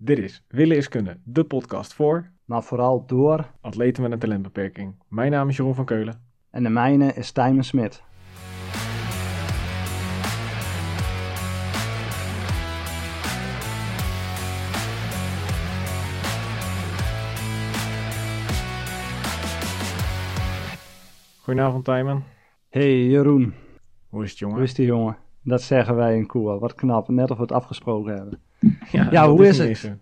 Dit is Willen is Kunnen, de podcast voor maar vooral door. atleten met een talentbeperking. Mijn naam is Jeroen van Keulen. En de mijne is Tijmen Smit. Goedenavond, Tijmen. Hey Jeroen, Hoe is het, jongen? hoe is die jongen? Dat zeggen wij in Koer. Wat knap, net of we het afgesproken hebben. Ja, hoe is het?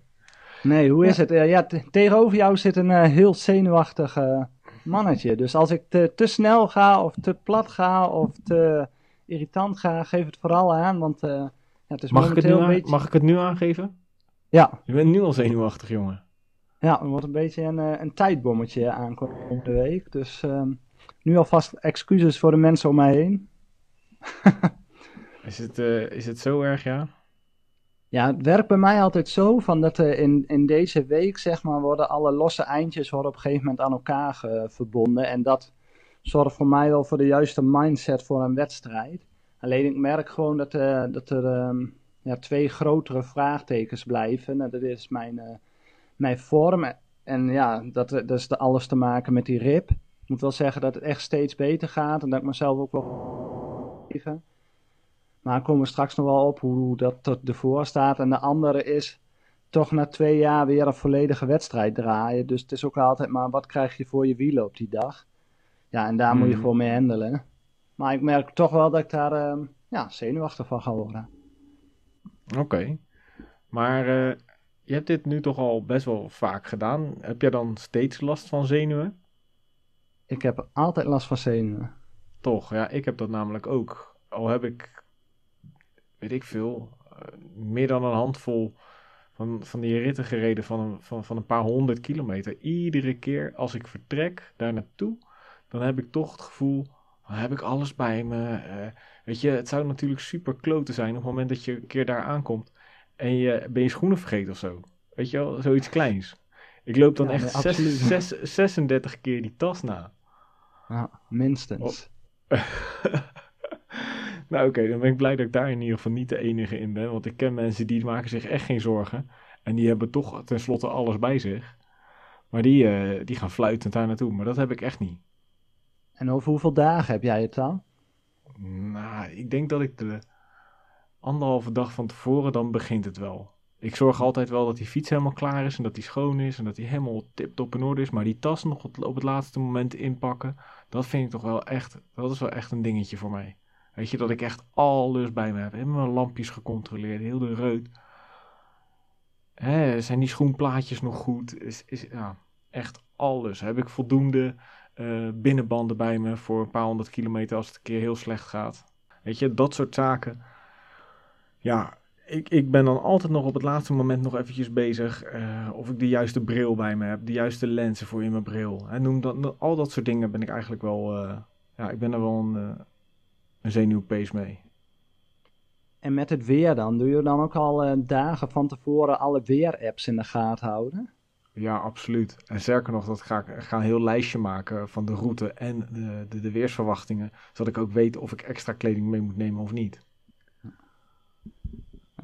Nee, hoe is het? Ja, te- tegenover jou zit een eh, heel zenuwachtig eh, mannetje. Dus als ik te, te snel ga, of te plat ga, of te irritant ga, geef het vooral aan. Want eh, ja, het is Mag ik, het nu een beetje... mag ik het nu aangeven? Ja, Je bent nu al zenuwachtig, jongen. ja, het wordt een beetje een, eh, een tijdbommetje aankomende week. Dus ehm, nu alvast excuses voor de mensen om mij heen. Is het, eh, is het zo erg, ja? Ja, het werkt bij mij altijd zo van dat eh, in, in deze week, zeg maar, worden alle losse eindjes worden op een gegeven moment aan elkaar ge- verbonden. En dat zorgt voor mij wel voor de juiste mindset voor een wedstrijd. Alleen ik merk gewoon dat, eh, dat er ehm, ja, twee grotere vraagtekens blijven. Nou, dat is mijn, eh, mijn vorm. En ja, dat, dat is alles te maken met die rib. Ik moet wel zeggen dat het echt steeds beter gaat. En dat ik mezelf ook wel. Maar komen we straks nog wel op hoe dat tot ervoor staat. En de andere is toch na twee jaar weer een volledige wedstrijd draaien. Dus het is ook altijd maar wat krijg je voor je wielen op die dag. Ja, en daar moet je Hmm. gewoon mee handelen. Maar ik merk toch wel dat ik daar ehm, ja, zenuwachtig van ga worden. Oké. Maar eh, je hebt dit nu toch al best wel vaak gedaan. Heb jij dan steeds last van zenuwen? Ik heb altijd last van zenuwen. Toch, ja, ik heb dat namelijk ook. Al heb ik, weet ik veel, eh, meer dan een handvol van, van die ritten gereden van een, van, van een paar honderd kilometer. Iedere keer als ik vertrek daar naartoe, dan heb ik toch het gevoel, dan heb ik alles bij me. eh, weet je, het zou natuurlijk super kloten zijn op het moment dat je een keer daar aankomt en je ben je schoenen vergeten of zo. Weet je wel, zoiets kleins. Ik loop dan Ja, echt zes- zes- 36 keer die tas na. Ja, minstens. nou oké, dan ben ik blij dat ik daar in ieder geval niet de enige in ben. Want ik ken mensen die maken zich echt geen zorgen. En die hebben toch tenslotte alles bij zich. Maar die, eh, die gaan fluitend daar naartoe. Maar dat heb ik echt niet. En over hoeveel dagen heb jij het dan? Nou, ik denk dat ik de anderhalve dag van tevoren, dan begint het wel. Ik zorg altijd wel dat die fiets helemaal klaar is en dat die schoon is en dat die helemaal tip-top in orde is. Maar die tas nog op- op het laatste moment inpakken, dat vind ik toch wel echt, dat is wel echt een dingetje voor mij. Weet je, dat ik echt alles bij me heb. Heb mijn lampjes gecontroleerd, heel de reut. Hè, zijn die schoenplaatjes nog goed? Is, is, ja, echt alles. Heb ik voldoende eh, binnenbanden bij me voor een paar honderd kilometer als het een keer heel slecht gaat? Weet je, dat soort zaken. Ja, ik, ik ben dan altijd nog op het laatste moment nog eventjes bezig eh, of ik de juiste bril bij me heb, de juiste lenzen voor in mijn bril. Hè, noem dat, al dat soort dingen ben ik eigenlijk wel, eh, ja, ik ben er wel een, een zenuwpees mee. En met het weer dan? Doe je dan ook al eh, dagen van tevoren alle weer-apps in de gaten houden? Ja, absoluut. En sterker nog, dat ga ik ik ga een heel lijstje maken van de route en de, de, de weersverwachtingen, zodat ik ook weet of ik extra kleding mee moet nemen of niet.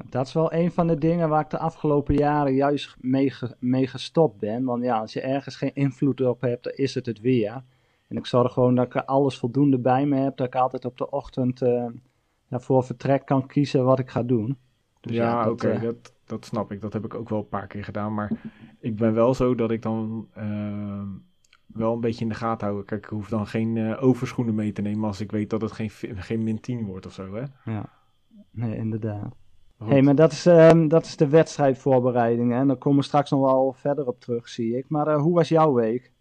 Dat is wel een van de dingen waar ik de afgelopen jaren juist mee, ge- mee gestopt ben. Want ja, als je ergens geen invloed op hebt, dan is het het weer. En ik zorg gewoon dat ik alles voldoende bij me heb. Dat ik altijd op de ochtend eh, ja, voor vertrek kan kiezen wat ik ga doen. Dus ja, oké, eh, dat, dat snap ik. Dat heb ik ook wel een paar keer gedaan. Maar ik ben wel zo dat ik dan eh, wel een beetje in de gaten hou. Kijk, ik hoef dan geen overschoenen mee te nemen als ik weet dat het geen, geen min 10 wordt of zo, hè? ja. Nee, inderdaad. Goed. hey, maar dat is, ehm, dat is de wedstrijdvoorbereiding. Hè? En daar komen we straks nog wel verder op terug, zie ik. Maar hoe was jouw week?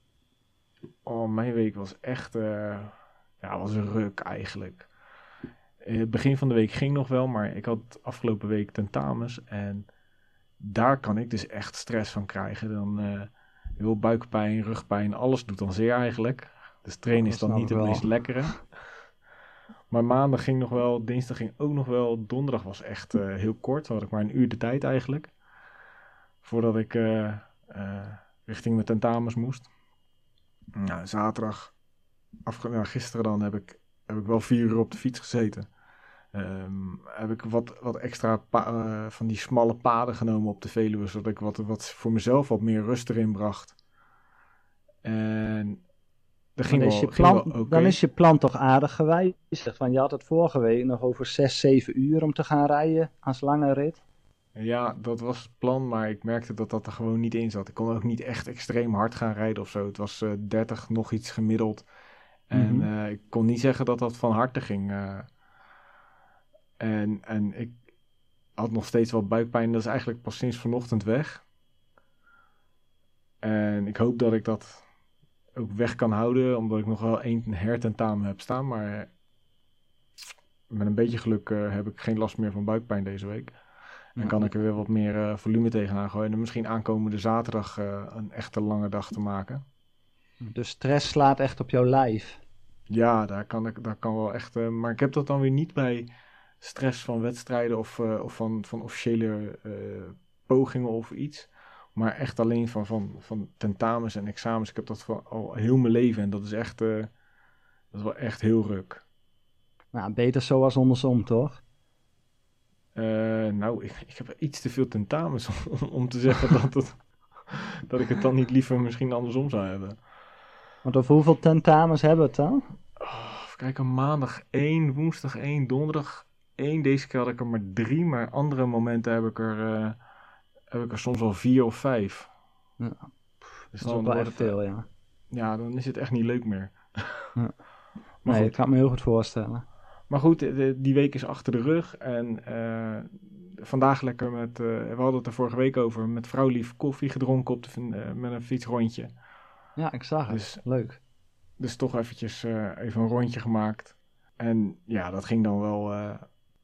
Oh, mijn week was echt, eh, ja, was een ruk eigenlijk. Eh, Het begin van de week ging nog wel, maar ik had afgelopen week tentamens en daar kan ik dus echt stress van krijgen. Dan eh heel buikpijn, rugpijn, alles doet dan zeer eigenlijk. Dus trainen is dan niet het wel. meest lekkere. Maar maandag ging nog wel, dinsdag ging ook nog wel, donderdag was echt heel kort. Dan had ik maar een uur de tijd eigenlijk. Voordat ik richting mijn tentamens moest. Nou, zaterdag, nou, gisteren dan, heb ik, heb ik wel vier uur op de fiets gezeten. Ehm, heb ik wat, wat extra eh, van die smalle paden genomen op de Veluwe, zodat ik wat, wat voor mezelf wat meer rust erin bracht. En dat ging Dan, wel, is je plan, wel dan is je plan toch aardig gewijzigd. Want je had het vorige week nog over 6, 7 uur om te gaan rijden als lange rit. Ja, dat was het plan, maar ik merkte dat dat er gewoon niet in zat. Ik kon ook niet echt extreem hard gaan rijden of zo. Het was eh 30 nog iets gemiddeld. En Mhm. eh, ik kon niet zeggen dat dat van harte ging. eh. en, en ik had nog steeds wel buikpijn. Dat is eigenlijk pas sinds vanochtend weg. En ik hoop dat ik dat ook weg kan houden, omdat ik nog wel één hertentamen heb staan. Maar eh, met een beetje geluk eh, heb ik geen last meer van buikpijn deze week. Dan kan ik er weer wat meer eh, volume tegenaan gooien. En misschien aankomende zaterdag eh, een echte lange dag te maken. Dus stress slaat echt op jouw lijf. Ja, daar kan ik daar kan wel echt. eh, maar ik heb dat dan weer niet bij stress van wedstrijden of, of van, van officiële pogingen of iets. Maar echt alleen van, van, van tentamens en examens. Ik heb dat van al heel mijn leven. En dat is echt. dat is wel echt heel ruk. Nou, beter zo als andersom, toch? Eh, nou, ik, ik heb iets te veel tentamens om, om te zeggen dat, het, dat ik het dan niet liever misschien andersom zou hebben. Want over hoeveel tentamens hebben we het dan? Oh, even kijken, maandag 1, woensdag 1, donderdag 1. Deze keer had ik er maar drie, maar andere momenten heb ik er, eh, heb ik er soms al vier of vijf. Ja. Dus Dat is dan wel wordt het, veel, ja. Ja, dan is het echt niet leuk meer. Ja. Nee, goed. ik kan me heel goed voorstellen. Maar goed, de- die week is achter de rug. En eh, vandaag lekker met, eh, we hadden het er vorige week over, met vrouwlief koffie gedronken op de, eh, met een fietsrondje. Ja, ik zag het. Dus Leuk. Dus toch eventjes even een rondje gemaakt. En ja, dat ging dan wel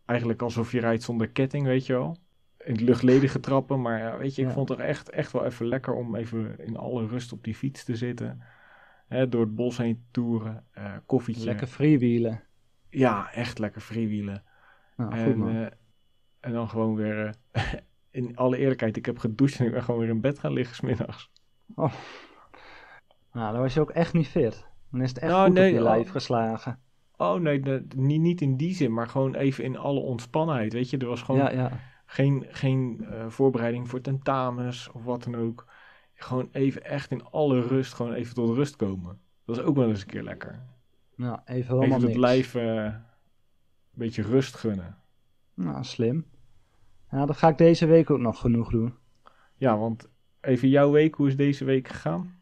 eigenlijk alsof je rijdt zonder ketting, weet je wel. In het luchtledige trappen, maar ja, weet je, ik Ja. vond het echt, echt wel even lekker om even in alle rust op die fiets te zitten. Hè, door het bos heen te toeren, koffietje. Lekker freewheelen. Ja, echt lekker freewheelen. Nou, goed en, man. eh, en dan gewoon weer, eh, in alle eerlijkheid, ik heb gedoucht en ik ben gewoon weer in bed gaan liggen smiddags. Nou, dan was je ook echt niet fit. Dan is het echt Nou, goed nee, op je oh. lijf geslagen. Oh nee, de- niet, niet in die zin, maar gewoon even in alle ontspannenheid. Weet je, er was gewoon Ja, ja. geen, geen eh, voorbereiding voor tentamens of wat dan ook. Gewoon even echt in alle rust, gewoon even tot rust komen. Dat is ook wel eens een keer lekker. Nou, even helemaal Even het niks. lijf eh, een beetje rust gunnen. Nou, slim. Ja, dat ga ik deze week ook nog genoeg doen. Ja, want even jouw week, hoe is deze week gegaan?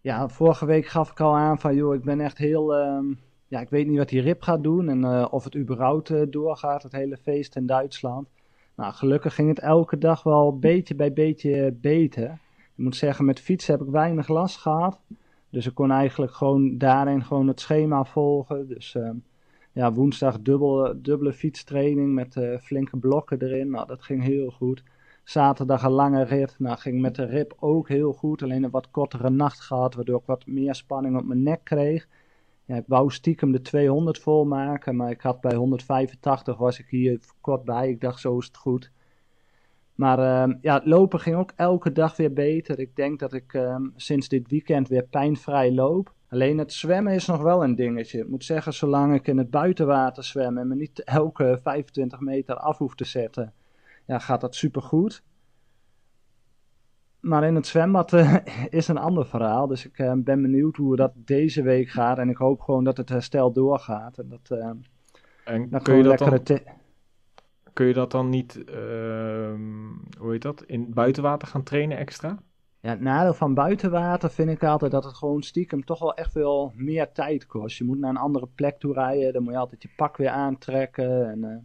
Ja, vorige week gaf ik al aan van, joh, ik ben echt heel... ehm, ja, ik weet niet wat die Rip gaat doen en eh, of het überhaupt eh, doorgaat, het hele feest in Duitsland. Nou, gelukkig ging het elke dag wel beetje bij beetje beter. Ik moet zeggen, met fietsen heb ik weinig last gehad. Dus ik kon eigenlijk gewoon daarin gewoon het schema volgen. Dus ehm, ja, woensdag dubbel, dubbele fietstraining met eh, flinke blokken erin. Nou, dat ging heel goed. Zaterdag een lange rit. Nou, ging met de rib ook heel goed. Alleen een wat kortere nacht gehad, waardoor ik wat meer spanning op mijn nek kreeg. Ja, ik wou stiekem de 200 volmaken, maar ik had bij 185 was ik hier kort bij. Ik dacht, zo is het goed. Maar ehm, ja, het lopen ging ook elke dag weer beter. Ik denk dat ik ehm, sinds dit weekend weer pijnvrij loop. Alleen het zwemmen is nog wel een dingetje. Ik moet zeggen, zolang ik in het buitenwater zwem en me niet elke 25 meter af hoef te zetten, ja, gaat dat supergoed. Maar in het zwembad eh, is een ander verhaal. Dus ik eh, ben benieuwd hoe dat deze week gaat. En ik hoop gewoon dat het herstel doorgaat. En dat, En kun je dat, lekkere dan, kun je dat dan niet, ehm, hoe heet dat, in buitenwater gaan trainen extra? Ja, het nadeel van buitenwater vind ik altijd dat het gewoon stiekem toch wel echt wel meer tijd kost. Je moet naar een andere plek toe rijden, dan moet je altijd je pak weer aantrekken. En, eh,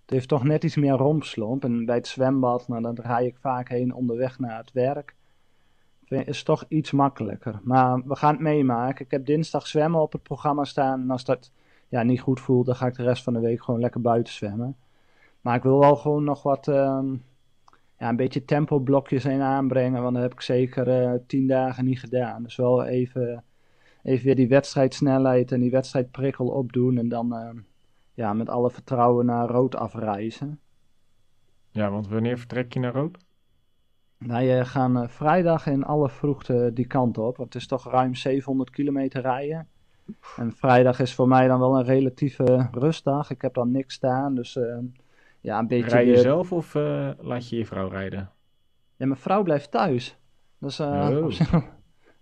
het heeft toch net iets meer rompslomp. En bij het zwembad, nou, dan rij ik vaak heen onderweg naar het werk. Is toch iets makkelijker. Maar we gaan het meemaken. Ik heb dinsdag zwemmen op het programma staan. En als dat ja, niet goed voelt, dan ga ik de rest van de week gewoon lekker buiten zwemmen. Maar ik wil wel gewoon nog wat, ehm, ja, een beetje tempoblokjes in aanbrengen. Want dat heb ik zeker eh, tien dagen niet gedaan. Dus wel even, even weer die wedstrijdsnelheid en die wedstrijdprikkel opdoen. En dan eh, ja, met alle vertrouwen naar rood afreizen. Ja, want wanneer vertrek je naar rood? Wij eh, gaan eh, vrijdag in alle vroegte die kant op. Want het is toch ruim 700 kilometer rijden. En vrijdag is voor mij dan wel een relatieve rustdag. Ik heb dan niks staan, dus uh, ja, een beetje... Rij je zelf of eh, laat je je vrouw rijden? Ja, mijn vrouw blijft thuis. Dat is, eh, Oh. op zich, dat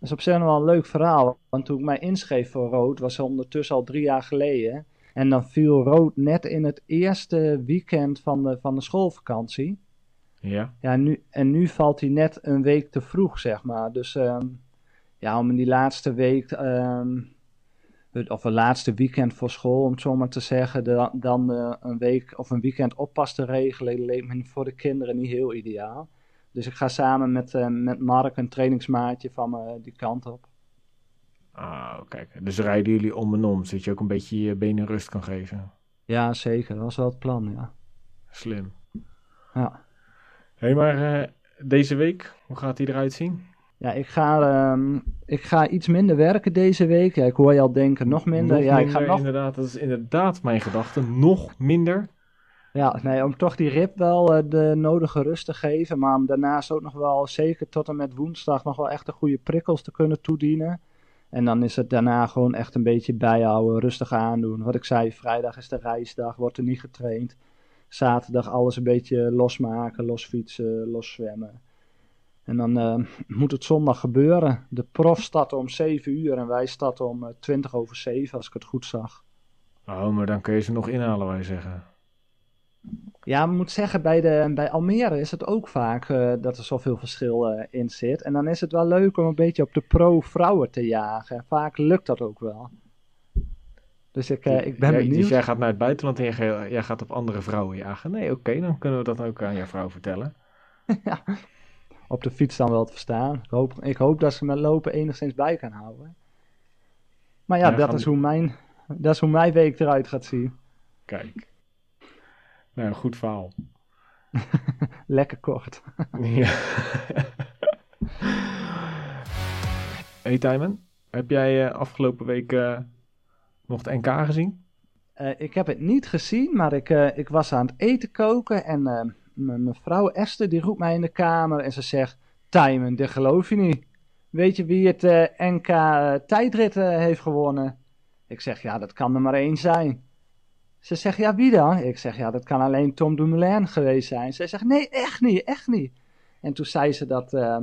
is op zich nog wel een leuk verhaal. Want toen ik mij inschreef voor Rood, was ondertussen al drie jaar geleden. En dan viel Rood net in het eerste weekend van de, van de schoolvakantie. Ja. Ja, nu, en nu valt hij net een week te vroeg, zeg maar. Dus ehm, ja, om in die laatste week, ehm, het- of een laatste weekend voor school, om het zo maar te zeggen, de- dan eh, een week of een weekend oppas te regelen, leek me voor de kinderen niet heel ideaal. Dus ik ga samen met, eh, met Mark, een trainingsmaatje van me, die kant op. Ah, kijk. Dus rijden jullie om en om, zodat je ook een beetje je benen rust kan geven. Ja, zeker. Dat was wel het plan, ja. Slim. Ja, Hé, hey, maar eh, deze week, hoe gaat die eruit zien? Ja ik, ga, ehm, ik ga iets minder werken deze week. Ja, ik hoor je al denken, nog minder. Nog ja, ik ga nog inderdaad. Dat is inderdaad mijn gedachte. Nog minder. Ja, nee, om toch die rib wel eh, de nodige rust te geven. Maar om daarnaast ook nog wel, zeker tot en met woensdag, nog wel echt de goede prikkels te kunnen toedienen. En dan is het daarna gewoon echt een beetje bijhouden, rustig aandoen. Wat ik zei, vrijdag is de reisdag, wordt er niet getraind. Zaterdag alles een beetje losmaken, losfietsen, loszwemmen. En dan eh, moet het zondag gebeuren. De prof starten om 7 uur en wij starten om eh, 20 over 7, als ik het goed zag. Oh, maar dan kun je ze nog inhalen, wij zeggen. Ja, ik moet zeggen, bij, de, bij Almere is het ook vaak eh, dat er zoveel verschil eh, in zit. En dan is het wel leuk om een beetje op de pro-vrouwen te jagen. Vaak lukt dat ook wel. Dus ik, eh, ik ben Jij- benieuwd. Dus jij gaat naar het buitenland en jij, ga- jij gaat op andere vrouwen jagen. Nee, oké, dan kunnen we dat ook aan jouw vrouw vertellen. Op de fiets dan wel te verstaan. Ik hoop, ik hoop dat ze met lopen enigszins bij kan houden. Maar ja, Ja, dat, is hoe mijn, dat is hoe mijn week eruit gaat zien. Kijk. Nou, goed verhaal. Lekker kort. Ja. hey Tijmen, heb jij eh, afgelopen week eh, nog het NK gezien? Eh, ik heb het niet gezien, maar ik, ik was aan het eten koken en eh, m- mijn vrouw Esther die roept mij in de kamer en ze zegt, Timon, dit geloof je niet. Weet je wie het eh, NK eh, tijdrit eh, heeft gewonnen? Ik zeg, ja, dat kan er maar één zijn. Ze zegt, ja, wie dan? Ik zeg, ja, dat kan alleen Tom Dumoulin geweest zijn. Ze zegt, nee, echt niet, echt niet. En toen zei ze dat eh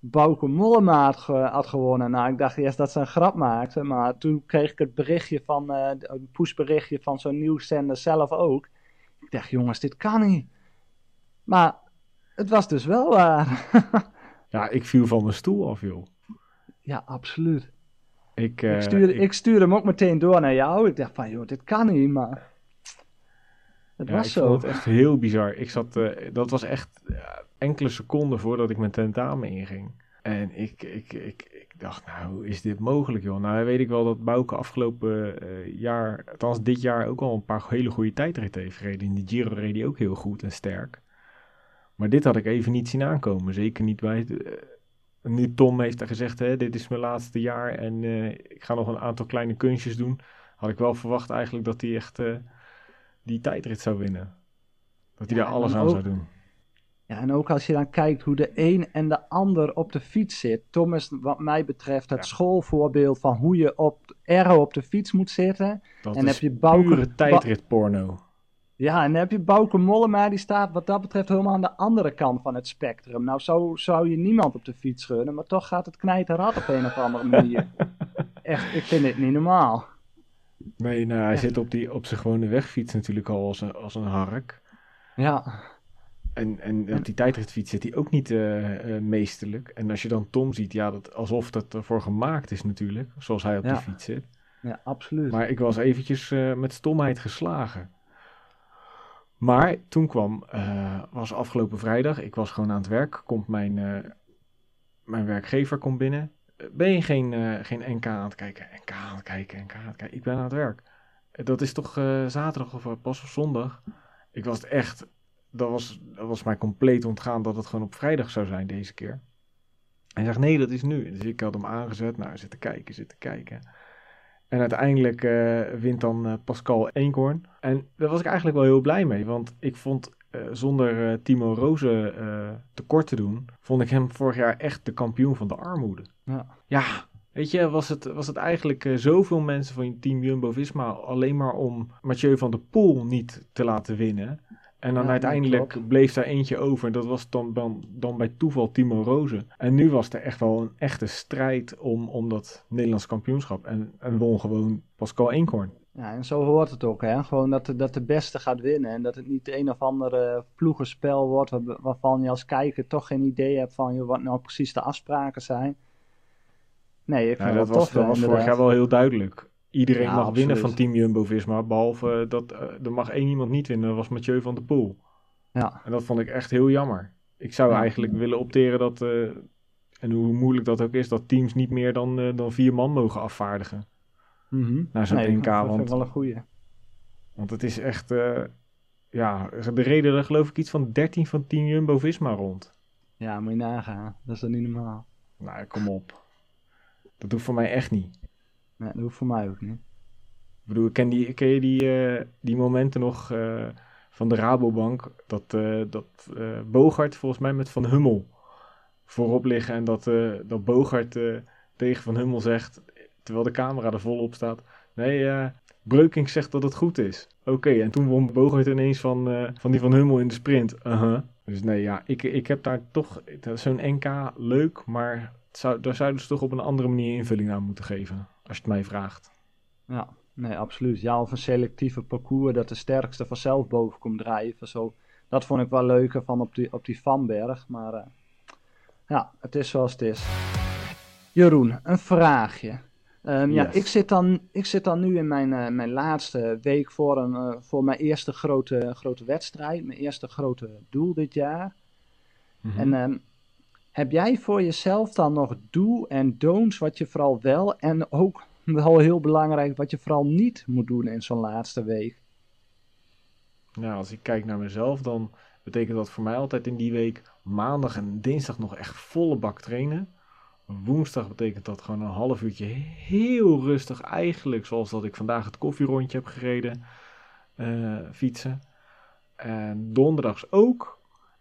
Bauke Mollema had, ge- had gewonnen. Nou, ik dacht eerst dat ze een grap maakte, maar toen kreeg ik het berichtje van, eh een pushberichtje van zo'n nieuwszender zelf ook. Ik dacht, jongens, dit kan niet. Maar het was dus wel waar. Ja, ik viel van mijn stoel af, joh. ja, absoluut. Ik, eh, ik, stuurde, ik- ik stuurde hem ook meteen door naar jou. Ik dacht van, joh, dit kan niet, maar... Het ja, was ik zo. vond het echt heel bizar. Ik zat, eh, dat was echt enkele seconden voordat ik mijn tentamen inging. En ik, ik, ik, ik dacht, nou, hoe is dit mogelijk, joh? Nou, weet ik wel dat Bouke afgelopen eh, jaar, althans dit jaar, ook al een paar hele goede tijdritten heeft gereden. In de Giro reed hij ook heel goed en sterk. Maar dit had ik even niet zien aankomen. Zeker niet bij... eh, nu Tom heeft er gezegd, hè, dit is mijn laatste jaar en eh, ik ga nog een aantal kleine kunstjes doen. Had ik wel verwacht eigenlijk dat hij echt eh, die tijdrit zou winnen. Dat hij Ja, daar alles aan ook- zou doen. Ja, en ook als je dan kijkt hoe de een en de ander op de fiets zit. Tom is wat mij betreft het Ja. schoolvoorbeeld van hoe je op er op de fiets moet zitten. Dat en is heb je Bauke- tijdritporno. Ja, en dan heb je Bauke Mollema, die staat wat dat betreft helemaal aan de andere kant van het spectrum. Nou, zo zou je niemand op de fiets gunnen, maar toch gaat het knijterhard op een of andere manier. Echt, ik vind het niet normaal. Nee, nou, hij Ja. zit op, die, op zijn gewone wegfiets natuurlijk al als een, als een hark. Ja, En, en op die tijdritfiets zit hij ook niet eh, eh, meesterlijk. En als je dan Tom ziet, ja, dat, alsof dat ervoor gemaakt is natuurlijk. Zoals hij op Ja. die fiets zit. ja absoluut. Maar ik was eventjes eh, met stomheid geslagen. Maar toen kwam, eh, was afgelopen vrijdag, ik was gewoon aan het werk, komt mijn, eh, mijn werkgever komt binnen. Eh, Ben je geen, geen NK aan het kijken? NK aan het kijken, NK aan het kijken. Ik ben aan het werk. Dat is toch zaterdag of pas op zondag? Ik was echt, dat was, dat was mij compleet ontgaan dat het gewoon op vrijdag zou zijn deze keer. Hij zegt nee, dat is nu. Dus ik had hem aangezet, nou zitten kijken, zitten kijken. En uiteindelijk eh, wint dan eh, Pascal Eenkhoorn. En daar was ik eigenlijk wel heel blij mee. Want ik vond eh, zonder Timo Rozen tekort te doen... vond ik hem vorig jaar echt de kampioen van de armoede. Ja. Ja, Weet je, was het, was het eigenlijk zoveel mensen van team Jumbo-Visma alleen maar om Mathieu van der Poel niet te laten winnen. En dan Ja, uiteindelijk klopt. bleef daar eentje over. En dat was dan, dan, dan bij toeval Timo Rozen. En nu was er echt wel een echte strijd om, om dat Nederlands kampioenschap. En, en won gewoon Pascal Eenkhoorn. Ja, en zo hoort het ook, hè. Gewoon dat de, dat de beste gaat winnen. En dat het niet een of andere ploegenspel wordt waar- waarvan je als kijker toch geen idee hebt van joh, wat nou precies de afspraken zijn. Nee, ik vind Ja, dat was, tof, dat was vorig jaar wel heel duidelijk. Iedereen Ja, mag winnen van team Jumbo-Visma. Behalve dat eh, er mag één iemand niet winnen. Dat was Mathieu van der Poel. Ja, En dat vond ik echt heel jammer. Ik zou Ja. eigenlijk willen opteren dat, eh, en hoe moeilijk dat ook is, dat teams niet meer dan, eh, dan vier man mogen afvaardigen. mhm. Naar zo'n nee, NK, dat vind ik want- wel een goeie. Want het is echt, eh, ja, de reden er geloof ik iets van 13 van team Jumbo-Visma rond. Ja, moet je nagaan. Dat is dan niet normaal. Nou, kom op. Dat doet voor mij echt niet. Nee, dat hoeft voor mij ook niet. Ik bedoel, ken, die, ken je die, eh, die momenten nog eh, van de Rabobank? Dat, eh dat Bogart volgens mij met Van Hummel voorop liggen. En dat, dat Bogart tegen Van Hummel zegt, terwijl de camera er volop staat. Nee, Breukink zegt dat het goed is. Oké, en toen won Bogart ineens van, van die Van Hummel in de sprint. Uh-huh. Dus nee, ja, ik, ik heb daar toch... Zo'n NK leuk, maar zou, daar zouden ze toch op een andere manier invulling aan moeten geven. Als je het mij vraagt. Ja, nee, absoluut. Ja, of een selectieve parcours dat de sterkste vanzelf boven komt drijven. Zo. Dat vond ik wel leuker van op die, op die Vanberg. Maar eh, ja, het is zoals het is. Jeroen, een vraagje. Ehm, Ja, ik zit, dan, ik zit dan nu in mijn, eh, mijn laatste week voor, een, eh, voor mijn eerste grote, grote wedstrijd. Mijn eerste grote doel dit jaar. Mhm. En ehm, heb jij voor jezelf dan nog do en don'ts wat je vooral wel en ook wel heel belangrijk wat je vooral niet moet doen in zo'n laatste week? Nou, als ik kijk naar mezelf, dan betekent dat voor mij altijd in die week maandag en dinsdag nog echt volle bak trainen. Woensdag betekent dat gewoon een half uurtje heel rustig, eigenlijk zoals dat ik vandaag het koffierondje heb gereden, eh, fietsen. En donderdags ook.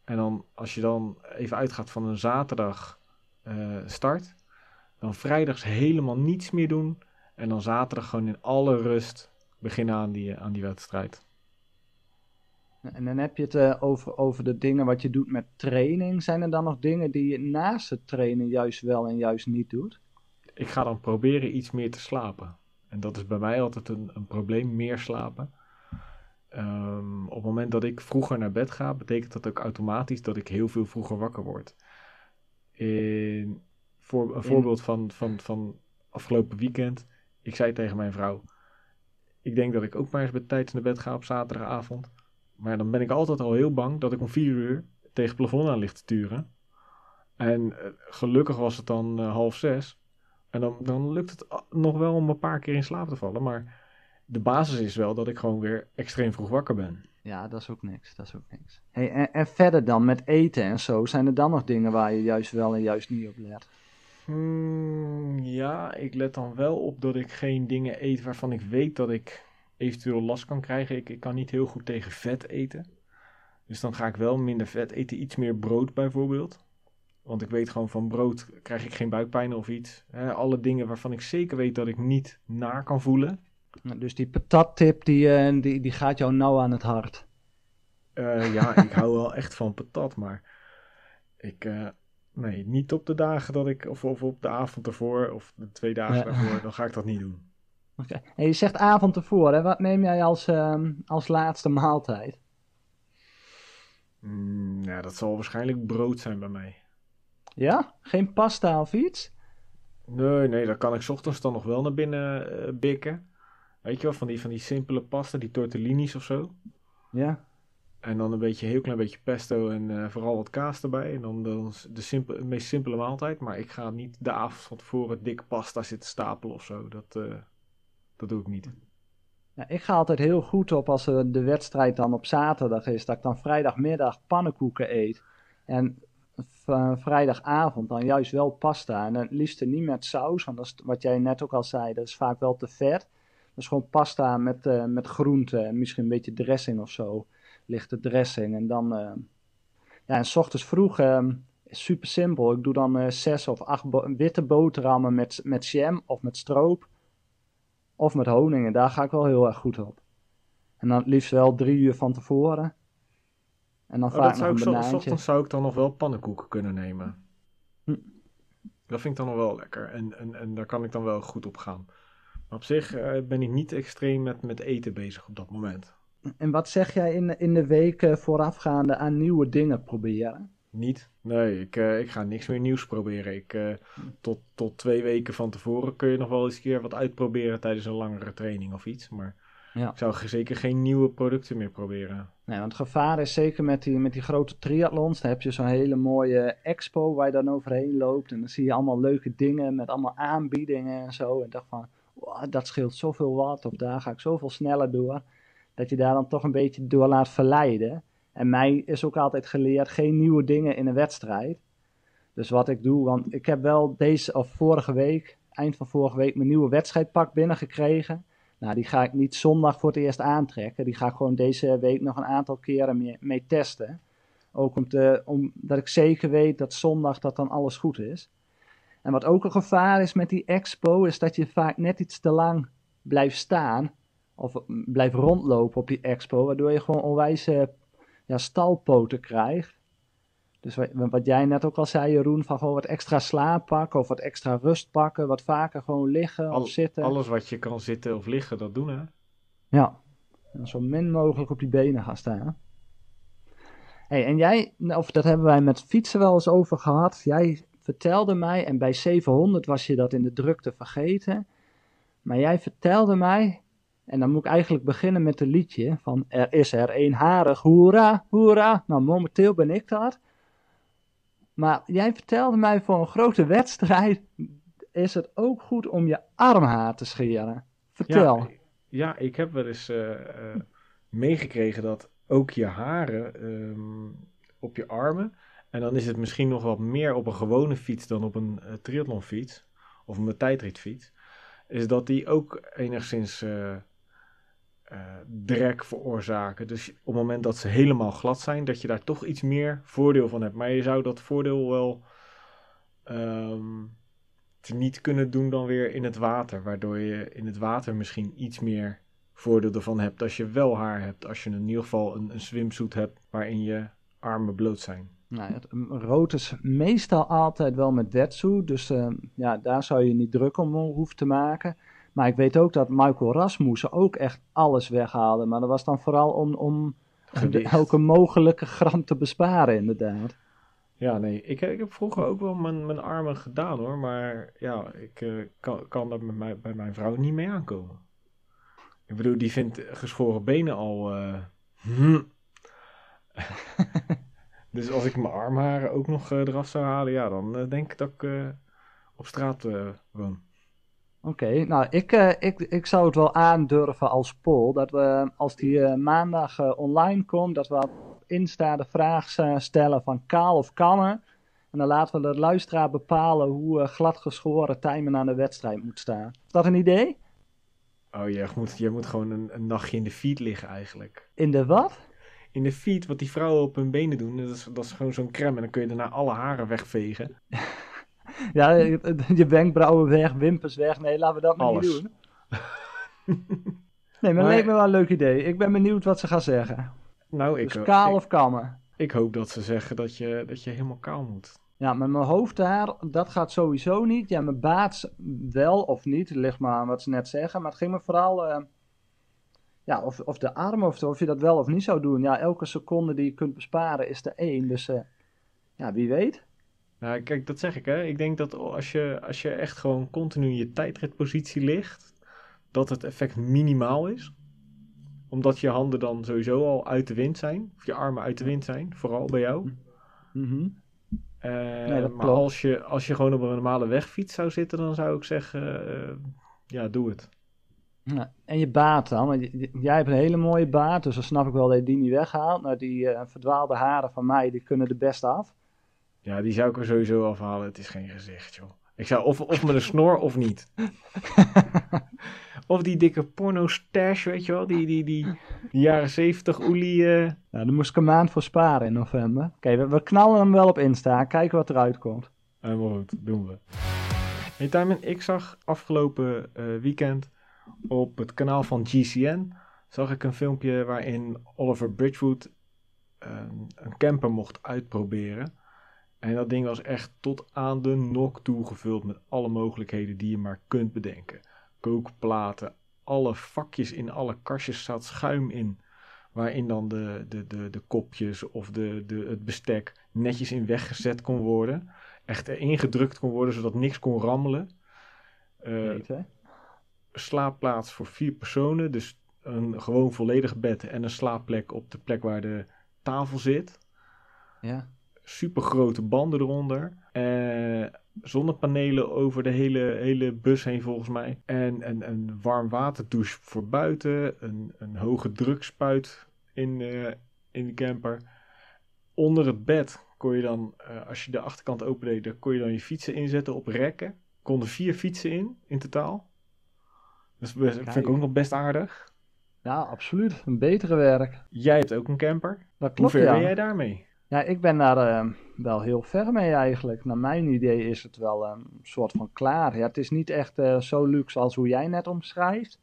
En dan, als je dan even uitgaat van een zaterdag eh, start, dan vrijdags helemaal niets meer doen. En dan zaterdag gewoon in alle rust beginnen aan die, aan die wedstrijd. En dan heb je het eh, over, over de dingen wat je doet met training. Zijn er dan nog dingen die je naast het trainen juist wel en juist niet doet? ik ga dan proberen iets meer te slapen. En dat is bij mij altijd een, een probleem, meer slapen. Ehm, op het moment dat ik vroeger naar bed ga, betekent dat ook automatisch dat ik heel veel vroeger wakker word. In, voor, een voorbeeld van, van, van afgelopen weekend. Ik zei tegen mijn vrouw, ik denk dat ik ook maar eens bij tijd naar bed ga op zaterdagavond. Maar dan ben ik altijd al heel bang dat ik om vier uur tegen het plafond aan ligt te turen. En eh, gelukkig was het dan eh, half zes. En dan, dan lukt het a- nog wel om een paar keer in slaap te vallen. Maar de basis is wel dat ik gewoon weer extreem vroeg wakker ben. Ja, dat is ook niks. Dat is ook niks. Hey, en, en verder dan met eten en zo, zijn er dan nog dingen waar je juist wel en juist niet op let? Hmm, ja, ik let dan wel op dat ik geen dingen eet waarvan ik weet dat ik eventueel last kan krijgen. Ik, ik kan niet heel goed tegen vet eten. Dus dan ga ik wel minder vet eten. Iets meer brood bijvoorbeeld. Want ik weet gewoon van brood krijg ik geen buikpijn of iets. Alle dingen waarvan ik zeker weet dat ik niet naar kan voelen. Dus die patattip, die, eh, die, die gaat jou nauw aan het hart. Eh, ja, ik hou wel echt van patat, maar ik, eh, nee, niet op de dagen dat ik, of, of op de avond ervoor, of de twee dagen Ja. daarvoor, dan ga ik dat niet doen. Oké. En je zegt avond ervoor, hè? wat neem jij als, ehm, als laatste maaltijd? Mm, ja, dat zal waarschijnlijk brood zijn bij mij. Ja? Geen pasta of iets? Nee, nee, dan kan ik 's ochtends dan nog wel naar binnen eh, bikken. Weet je wel, van die, van die simpele pasta, die tortellinis of zo. Ja. En dan een beetje, een heel klein beetje pesto en eh, vooral wat kaas erbij. En dan, is de, simpel, de meest simpele maaltijd. Maar ik ga niet de avond van tevoren dikke pasta zitten stapelen of zo. Dat, eh, dat doe ik niet. ja. Ik ga altijd heel goed op als de wedstrijd dan op zaterdag is, dat ik dan vrijdagmiddag pannenkoeken eet. En eh, vrijdagavond dan juist wel pasta. En het liefst niet met saus, want dat is wat jij net ook al zei, dat is vaak wel te vet. Dus gewoon pasta met, eh met groenten en misschien een beetje dressing of zo. Lichte dressing. En dan, eh, ja, en s ochtends vroeg ehm, Super simpel. Ik doe dan eh, zes of acht bo- witte boterhammen met, met jam of met stroop. Of met honing. En daar ga ik wel heel erg goed op. En dan het liefst wel drie uur van tevoren. En dan Oh, vaak nog zou een ik ochtends zou ik dan nog wel pannenkoeken kunnen nemen. Hm. Dat vind ik dan nog wel lekker. En, en, en daar kan ik dan wel goed op gaan. Maar op zich eh, ben ik niet extreem met, met eten bezig op dat moment. En wat zeg jij in, in de weken voorafgaande aan nieuwe dingen proberen? Niet? Nee, ik, eh, ik ga niks meer nieuws proberen. Ik, eh, tot, tot twee weken van tevoren kun je nog wel eens een keer wat uitproberen tijdens een langere training of iets. Maar Ja. ik zou zeker geen nieuwe producten meer proberen. Nee, want het gevaar is zeker met die, met die grote triathlons. Dan heb je zo'n hele mooie expo waar je dan overheen loopt. En dan zie je allemaal leuke dingen met allemaal aanbiedingen en zo. En dacht van, dat scheelt zoveel wat. Of daar ga ik zoveel sneller door. Dat je daar dan toch een beetje door laat verleiden. En mij is ook altijd geleerd, geen nieuwe dingen in een wedstrijd. Dus wat ik doe, want ik heb wel deze, of vorige week, eind van vorige week, mijn nieuwe wedstrijdpak binnengekregen. Nou, die ga ik niet zondag voor het eerst aantrekken. Die ga ik gewoon deze week nog een aantal keren mee, mee testen. Ook om te, omdat ik zeker weet dat zondag dat dan alles goed is. En wat ook een gevaar is met die expo, is dat je vaak net iets te lang blijft staan. Of mm, blijft rondlopen op die expo, waardoor je gewoon onwijs eh, ja, stalpoten krijgt. Dus wat, wat jij net ook al zei, Jeroen, van gewoon wat extra slaap pakken of wat extra rust pakken. Wat vaker gewoon liggen Al- of zitten. Alles wat je kan zitten of liggen, dat doen hè. Ja, en zo min mogelijk op die benen gaan staan. Hey, en jij, of dat hebben wij met fietsen wel eens over gehad. Jij vertelde mij, en bij 700 was je dat in de drukte vergeten. Maar jij vertelde mij, en dan moet ik eigenlijk beginnen met een liedje van Er is er een harig, hoera, hoera. Nou, momenteel ben ik dat. Maar jij vertelde mij voor een grote wedstrijd is het ook goed om je armhaar te scheren. Vertel. Ja, ja, ik heb wel eens eh, eh, meegekregen dat ook je haren ehm, op je armen. En dan is het misschien nog wat meer op een gewone fiets dan op een uh, triathlonfiets. Of een tijdritfiets. Is dat die ook enigszins uh, drek veroorzaken. Dus op het moment dat ze helemaal glad zijn, dat je daar toch iets meer voordeel van hebt. Maar je zou dat voordeel wel um, niet kunnen doen dan weer in het water. Waardoor je in het water misschien iets meer voordeel ervan hebt als je wel haar hebt. Als je in ieder geval een, een hebt waarin je armen bloot zijn. Nou, het rood is meestal altijd wel met wetsuit, dus uh, ja, daar zou je niet druk om hoeven te maken. Maar ik weet ook dat Michael Rasmussen ook echt alles weghaalde, maar dat was dan vooral om, om de, elke mogelijke gram te besparen inderdaad. Ja, nee, ik, ik heb vroeger ook wel mijn, mijn armen gedaan hoor, maar ja, ik uh, kan, kan met mij, bij mijn vrouw niet mee aankomen. Ik bedoel, die vindt geschoren benen al... Uh, hm. Dus als ik mijn armharen ook nog uh, eraf zou halen, ja, dan uh, denk ik dat ik uh, op straat woon. Oké, okay, nou, ik, ik, ik zou het wel aandurven als poll, dat we als die maandag online komt, dat we op Insta de vraag stellen van kaal of kammen. En dan laten we de luisteraar bepalen hoe glad geschoren Tijmen aan de wedstrijd moet staan. Is dat een idee? Oh, je moet, je moet gewoon een, een nachtje in de feed liggen eigenlijk. In de wat? In de feed, wat die vrouwen op hun benen doen, dat is, dat is gewoon zo'n crème. En dan kun je daarna alle haren wegvegen. ja, je wenkbrauwen weg, wimpers weg. Nee, laten we dat maar Alles. niet doen. nee, maar, maar leek me wel een leuk idee. Ik ben benieuwd wat ze gaan zeggen. Nou, ik, dus kaal ik, of kammen? Ik hoop dat ze zeggen dat je, dat je helemaal kaal moet. Ja, met mijn hoofdhaar, dat gaat sowieso niet. Ja, mijn baard wel of niet. Ligt maar aan wat ze net zeggen. Maar het ging me vooral... Uh, ja, of, of de arm, of, of je dat wel of niet zou doen. Ja, elke seconde die je kunt besparen is er één. Dus uh, ja, wie weet. Nou, kijk, dat zeg ik hè. Ik denk dat als je, als je echt gewoon continu in je tijdritpositie ligt, dat het effect minimaal is. Omdat je handen dan sowieso al uit de wind zijn. Of je armen uit de wind zijn, vooral bij jou. Mm -hmm. uh, nee, maar als je, als je gewoon op een normale wegfiets zou zitten, dan zou ik zeggen, uh, ja, doe het. Ja, en je baard dan, want jij hebt een hele mooie baard, dus dan snap ik wel dat je die niet weghaalt. Nou, die uh, verdwaalde haren van mij, die kunnen er best af. Ja, die zou ik er sowieso afhalen. Het is geen gezicht, joh. Ik zou of, of met een snor of niet. Of die dikke porno stash, weet je wel? Die, die, die, die jaren zeventig oelie. eh. Nou, daar moest ik een maand voor sparen in november. Oké, we, we knallen hem wel op Insta. Kijken wat eruit komt. Helemaal goed, doen we. Hey Timon, ik zag afgelopen eh, weekend op het kanaal van GCN... zag ik een filmpje waarin Oliver Bridgewood ehm, een camper mocht uitproberen. En dat ding was echt tot aan de nok toe gevuld met alle mogelijkheden die je maar kunt bedenken. Kookplaten, alle vakjes in alle kastjes zat schuim in. Waarin dan de, de, de, de kopjes of de, de, het bestek netjes in weggezet kon worden. Echt erin gedrukt kon worden zodat niks kon rammelen. Weet, hè? Slaapplaats voor vier personen. Dus een gewoon volledig bed en een slaapplek op de plek waar de tafel zit. Ja. Super grote banden eronder. Eh, zonnepanelen over de hele, hele bus heen volgens mij. En een, een warm waterdouche voor buiten. Een, een hoge drukspuit in, eh, in de camper. Onder het bed kon je dan, eh, als je de achterkant opendeed, kon je dan je fietsen inzetten op rekken. Konden vier fietsen in, in totaal. Dat best- vind ik ook nog best aardig. ja, absoluut. Een betere werk. Jij hebt ook een camper. Dat Hoe klopt, ver ja. ben jij daarmee? Ja, ik ben daar eh, wel heel ver mee eigenlijk. Naar mijn idee is het wel eh, een soort van klaar. Ja, het is niet echt eh, zo luxe als hoe jij net omschrijft.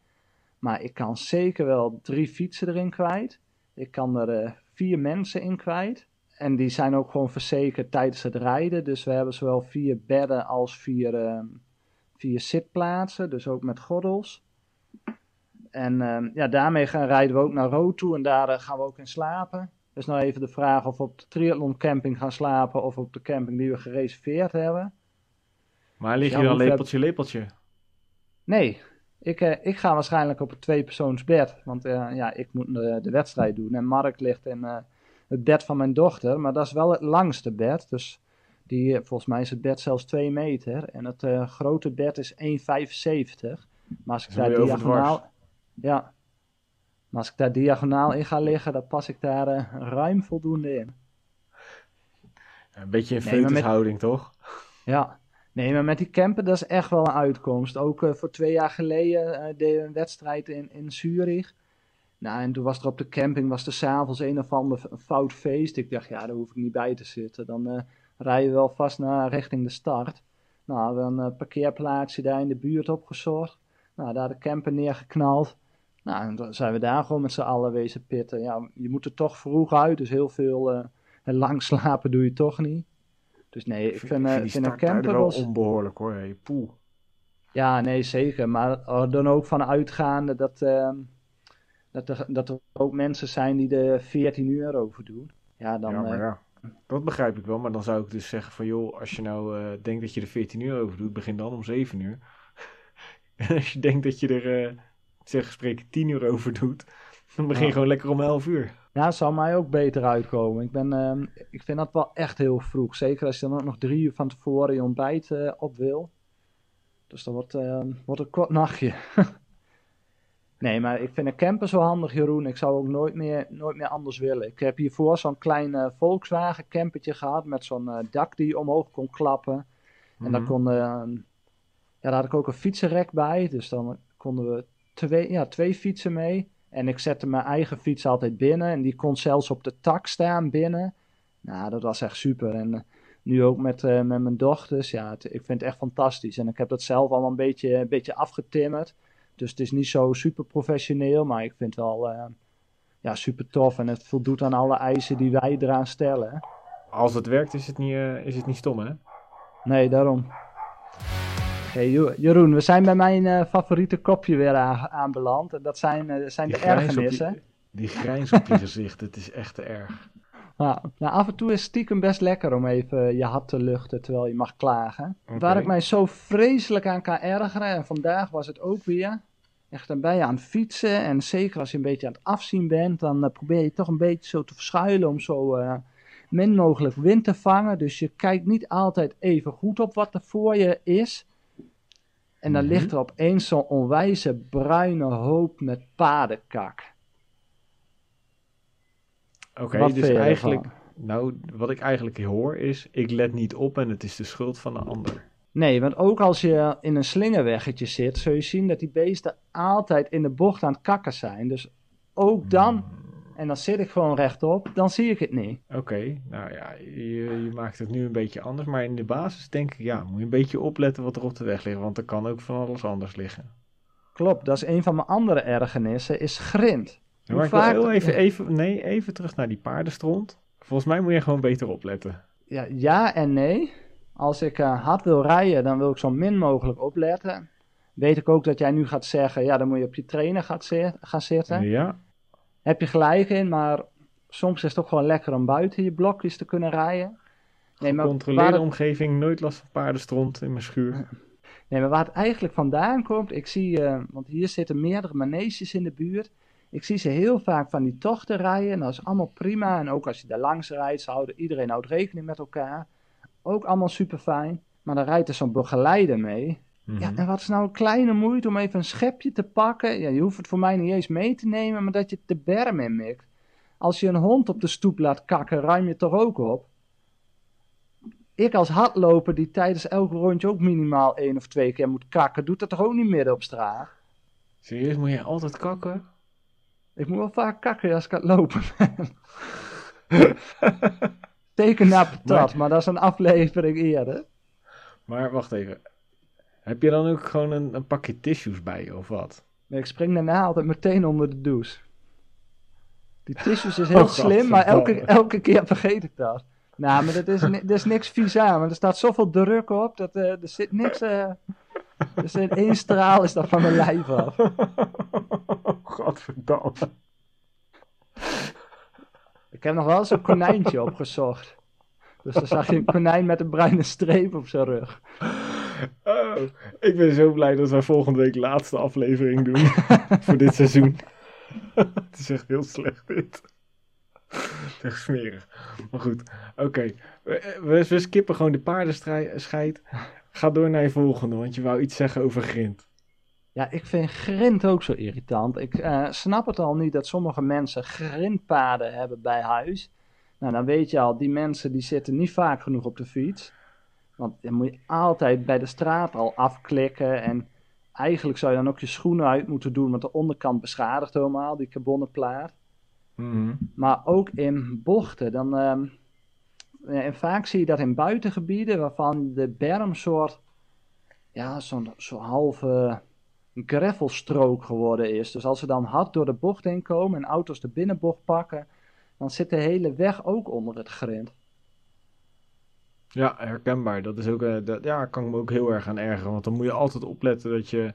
Maar ik kan zeker wel drie fietsen erin kwijt. Ik kan er vier mensen in kwijt. En die zijn ook gewoon verzekerd tijdens het rijden. Dus we hebben zowel vier bedden als vier, vier zitplaatsen. Dus ook met gordels. En eh, ja, daarmee gaan rijden we ook naar Rood toe. En daar eh, gaan we ook in slapen. Dus nou even de vraag of we op de triathlon camping gaan slapen of op de camping die we gereserveerd hebben. Maar lig je dan lepeltje, lepeltje? Nee, ik, eh, ik ga waarschijnlijk op een tweepersoonsbed. Want eh, ja, ik moet de, de wedstrijd doen. En Mark ligt in het bed van mijn dochter. Maar dat is wel het langste bed. Dus die, eh, volgens mij is het bed zelfs 2 meter. En het eh, grote bed is 1,75. Maar als ik daar diagonaal... Ja. Maar als ik daar diagonaal in ga liggen, dan pas ik daar eh, ruim voldoende in. Een beetje een Nee, met- toch? Ja, nee, maar met die camper, dat is echt wel een uitkomst. Ook voor twee jaar geleden deden we een wedstrijd in, in Zurich. Nou, en toen was er op de camping, was er s'avonds een of ander fout feest. Ik dacht, ja, daar hoef ik niet bij te zitten. Dan rijden we wel vast naar richting de start. Nou, we hebben een parkeerplaatsje daar in de buurt opgezocht. Nou, daar de camper neergeknald. Nou, en dan zijn we daar gewoon met z'n allen wezen pitten. Ja, je moet er toch vroeg uit, dus heel veel eh, lang slapen doe je toch niet. Dus nee, ik vind, die vind een camper wel onbehoorlijk hoor. Hey, poeh. Ja, nee, zeker. Maar dan ook van uitgaande dat, dat, er, dat er ook mensen zijn die er 14 uur over doen. Ja, dan... ja, maar ja. Dat begrijp ik wel, maar dan zou ik dus zeggen van joh, als je nou eh, denkt dat je er 14 uur over doet, begin dan om 7 uur. en als je denkt dat je er, eh zeg spreken, 10 uur over doet, dan begin je Ja. gewoon lekker om 11 uur. Ja, zou mij ook beter uitkomen. Ik, ben, ehm, ik vind dat wel echt heel vroeg. Zeker als je dan ook nog drie uur van tevoren je ontbijt eh, op wil. Dus dat wordt, ehm, wordt een kort nachtje. nee, maar ik vind een camper zo handig, Jeroen. Ik zou ook nooit meer, nooit meer anders willen. Ik heb hiervoor zo'n klein eh, Volkswagen campertje gehad met zo'n eh, dak die omhoog kon klappen. En daar, Mhm. kon, ehm, ja, daar had ik ook een fietsenrek bij. Dus dan konden we twee, ja, twee fietsen mee. En ik zette mijn eigen fiets altijd binnen. En die kon zelfs op de tak staan binnen. Nou, dat was echt super. En eh, nu ook met, eh, met mijn dochters. Ja, het- ik vind het echt fantastisch. En ik heb dat zelf allemaal een beetje, een beetje afgetimmerd. Dus het is niet zo super professioneel. Maar ik vind het wel eh, ja, super tof. En het voldoet aan alle eisen die wij eraan stellen. Als het werkt is het niet, eh, is het niet stom hè? Nee, daarom. Hey, Jeroen, we zijn bij mijn eh, favoriete kopje weer aan- aanbeland. En dat zijn, zijn de je- ergernissen. Die grijns op je gezicht, het is echt te erg. Ja, nou, af en toe is het stiekem best lekker om even je hart te luchten terwijl je mag klagen. Waar ik mij zo vreselijk aan kan ergeren, en vandaag was het ook weer. Echt, dan ben je aan het fietsen en zeker als je een beetje aan het afzien bent, dan eh, probeer je toch een beetje zo te verschuilen om zo eh, min mogelijk wind te vangen. Dus je kijkt niet altijd even goed op wat er voor je is. En dan Mhm. ligt er opeens zo'n onwijze bruine hoop met paardenkak. Oké, dus eigenlijk, ervan? nou, wat ik eigenlijk hoor is, ik let niet op en het is de schuld van de ander. Nee, want ook als je in een slingerweggetje zit, zul je zien dat die beesten altijd in de bocht aan het kakken zijn. Dus ook dan, Hmm. en dan zit ik gewoon rechtop, dan zie ik het niet. Oké, nou ja, je, je maakt het nu een beetje anders. Maar in de basis denk ik, ja, moet je een beetje opletten wat er op de weg ligt. Want er kan ook van alles anders liggen. Klopt, dat is een van mijn andere ergernissen, is grind. Ja, maar ik wil vaak- even, even, nee, even terug naar die paardenstront. Volgens mij moet je gewoon beter opletten. Ja, ja en nee. Als ik eh, hard wil rijden, dan wil ik zo min mogelijk opletten. Weet ik ook dat jij nu gaat zeggen, ja, dan moet je op je trainer gaat gaan zitten. Ja, Heb je gelijk in, maar soms is het ook gewoon lekker om buiten je blokjes te kunnen rijden. Nee, maar controleerde het- omgeving, nooit last van paardenstront in mijn schuur. Nee, maar waar het eigenlijk vandaan komt, ik zie, eh, want hier zitten meerdere maneges in de buurt. Ik zie ze heel vaak van die tochten rijden en dat is allemaal prima. En ook als je daar langs rijdt, ze houden, iedereen houdt rekening met elkaar. Ook allemaal super fijn. Maar dan rijdt er zo'n begeleider mee. Mhm. Ja, en wat is nou een kleine moeite om even een schepje te pakken? Ja, je hoeft het voor mij niet eens mee te nemen, maar dat je de berm in mikt. Als je een hond op de stoep laat kakken, ruim je het toch ook op? Ik als hardloper die tijdens elk rondje ook minimaal één of twee keer moet kakken, doet dat toch ook niet midden op straat? Serieus, moet je altijd kakken? Ik moet wel vaak kakken als ik aan het lopen ben. Zeker na patat, maar dat is een aflevering eerder. Maar wacht even. Heb je dan ook gewoon een, een pakje tissues bij je, of wat? Nee, ik spring daarna altijd meteen onder de douche. Die tissues is heel Oh, slim, maar elke, elke keer vergeet ik dat. Nou, maar dat is, er is niks vies aan, want er staat zoveel druk op, dat eh, er zit niks... eh er zit één straal is dat van mijn lijf af. Godverdamme. Ik heb nog wel eens een konijntje opgezocht. Dus dan zag je een konijn met een bruine streep op zijn rug. Oh, ik ben zo blij dat wij volgende week de laatste aflevering doen voor dit seizoen. Het is echt heel slecht dit. Echt smerig. Maar goed, oké. We, we, skippen gewoon de paardenscheid. Ga door naar je volgende, want je wou iets zeggen over grind. Ja, ik vind grind ook zo irritant. Ik eh, snap het al niet dat sommige mensen grindpaden hebben bij huis. Nou, dan weet je al, die mensen die zitten niet vaak genoeg op de fiets. Want dan moet je altijd bij de straat al afklikken. En eigenlijk zou je dan ook je schoenen uit moeten doen, want de onderkant beschadigt helemaal, die carbonnen plaat. Mhm. Maar ook in bochten. Dan, ehm, en vaak zie je dat in buitengebieden waarvan de berm soort, ja, zo'n zo halve gravelstrook geworden is. Dus als ze dan hard door de bocht heen komen en auto's de binnenbocht pakken, dan zit de hele weg ook onder het grind. Ja, herkenbaar. Dat is ook, eh, dat, ja, kan ik me ook heel erg aan ergeren. Want dan moet je altijd opletten dat je,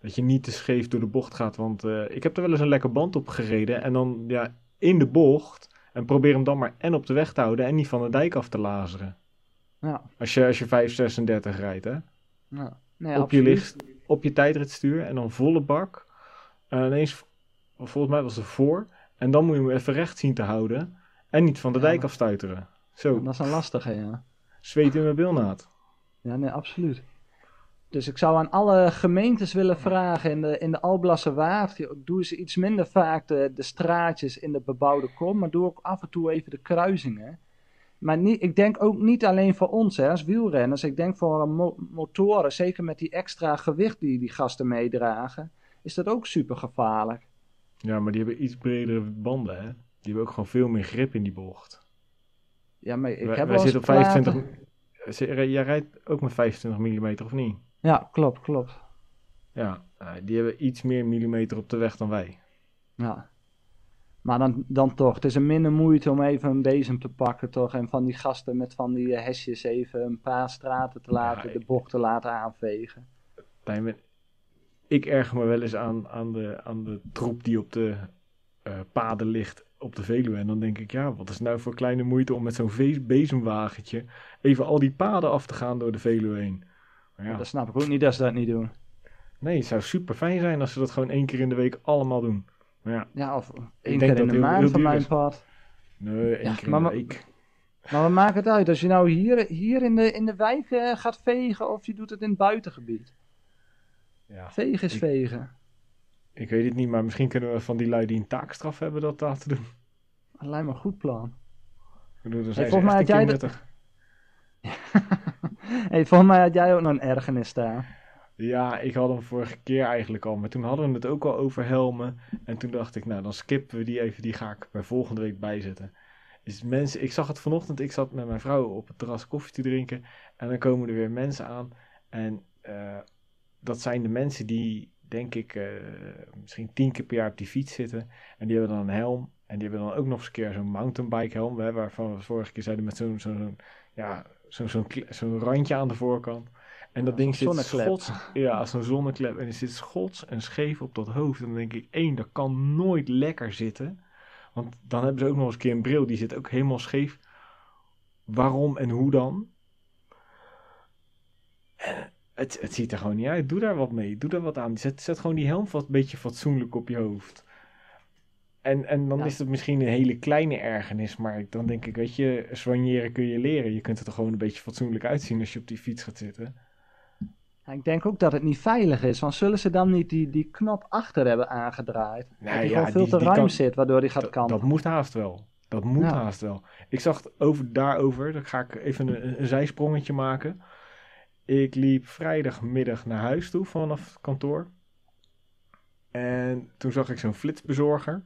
dat je niet te scheef door de bocht gaat. Want eh, ik heb er wel eens een lekker band op gereden. En dan ja, in de bocht. En probeer hem dan maar en op de weg te houden en niet van de dijk af te lazeren. Ja, Als je, als je 536 rijdt, hè. ja. Nee, op je licht, op je tijdritstuur en dan volle bak. En ineens, volgens mij was het voor. En dan moet je hem even recht zien te houden. En niet van de Ja. dijk afstuiteren. Zo, Dat is een lastige, ja. zweet in mijn bilnaad. Ja, nee, absoluut. Dus ik zou aan alle gemeentes willen vragen in de, in de Alblasse Waard, doe eens iets minder vaak de, de straatjes in de bebouwde kom, maar doe ook af en toe even de kruisingen. Maar niet, ik denk ook niet alleen voor ons hè, als wielrenners, ik denk voor mo- motoren, zeker met die extra gewicht die die gasten meedragen, is dat ook super gevaarlijk. Ja, maar die hebben iets bredere banden, hè. Die hebben ook gewoon veel meer grip in die bocht. Ja, maar ik wij heb wij wel eens zitten op praten- 25... Z- Jij rijdt ook met 25 mm, of niet? Ja, klopt, klopt. Ja, eh, die hebben iets meer millimeter op de weg dan wij. Ja. Maar dan, dan toch, het is een minder moeite om even een bezem te pakken, toch? En van die gasten met van die eh, hesjes even een paar straten te laten, Ja, de bocht te laten aanvegen. Ik erger me wel eens aan, aan, de, aan de troep die op de eh, paden ligt op de Veluwe. En dan denk ik, ja, wat is nou voor kleine moeite om met zo'n bezemwagentje even al die paden af te gaan door de Veluwe heen. Ja, Dat snap ik ook niet dat ze dat niet doen. nee, het zou super fijn zijn als ze dat gewoon één keer in de week allemaal doen. Maar ja, Ja, of één keer in de maand van mijn part. nee, één Ja, keer in maar de week. Maar wat maakt het uit? Als je nou hier, hier in, de, in de wijk eh, gaat vegen of je doet het in het buitengebied. Ja, Vegen is Ik- vegen. ik weet het niet, maar misschien kunnen we van die lui die een taakstraf hebben dat laten doen. Dat lijkt me een goed plan. Ik bedoel, dan zijn volgens ze mij had jij. hey, volgens mij had jij ook nog een ergernis daar. Ja, ik had hem vorige keer eigenlijk al. Maar toen hadden we het ook al over helmen. En toen dacht ik, nou dan skippen we die even. Die ga ik bij volgende week bijzetten. Dus mensen, ik zag het vanochtend. Ik zat met mijn vrouw op het terras koffie te drinken. En dan komen er weer mensen aan. En uh, dat zijn de mensen die, denk ik, uh, misschien tien keer per jaar op die fiets zitten. En die hebben dan een helm. En die hebben dan ook nog eens een keer zo'n mountainbike helm. Waarvan we vorige keer zeiden met zo'n zo'n ja, zo'n zo'n randje aan de voorkant. En dat ding zit schots, ja, zo'n zonneklep. En er zit schots en scheef op dat hoofd. En dan denk ik, één, dat kan nooit lekker zitten. Want dan hebben ze ook nog eens een keer een bril, die zit ook helemaal scheef. Waarom en hoe dan? En het, het ziet er gewoon niet uit. Doe daar wat mee. Doe daar wat aan. Zet, zet gewoon die helm wat een beetje fatsoenlijk op je hoofd. En, en dan is het misschien een hele kleine ergernis, maar dan denk ik, weet je, soigneren kun je leren. Je kunt er toch gewoon een beetje fatsoenlijk uitzien als je op die fiets gaat zitten. Ik denk ook dat het niet veilig is, want zullen ze dan niet die, die knop achter hebben aangedraaid? Nee, dat die ja, gewoon veel te ruim zit, waardoor die gaat kanten. Dat moet haast wel. Dat moet haast wel. Ik zag over, daarover, dan ga ik even een, een zijsprongetje maken. Ik liep vrijdagmiddag naar huis toe vanaf het kantoor. En toen zag ik zo'n flitsbezorger.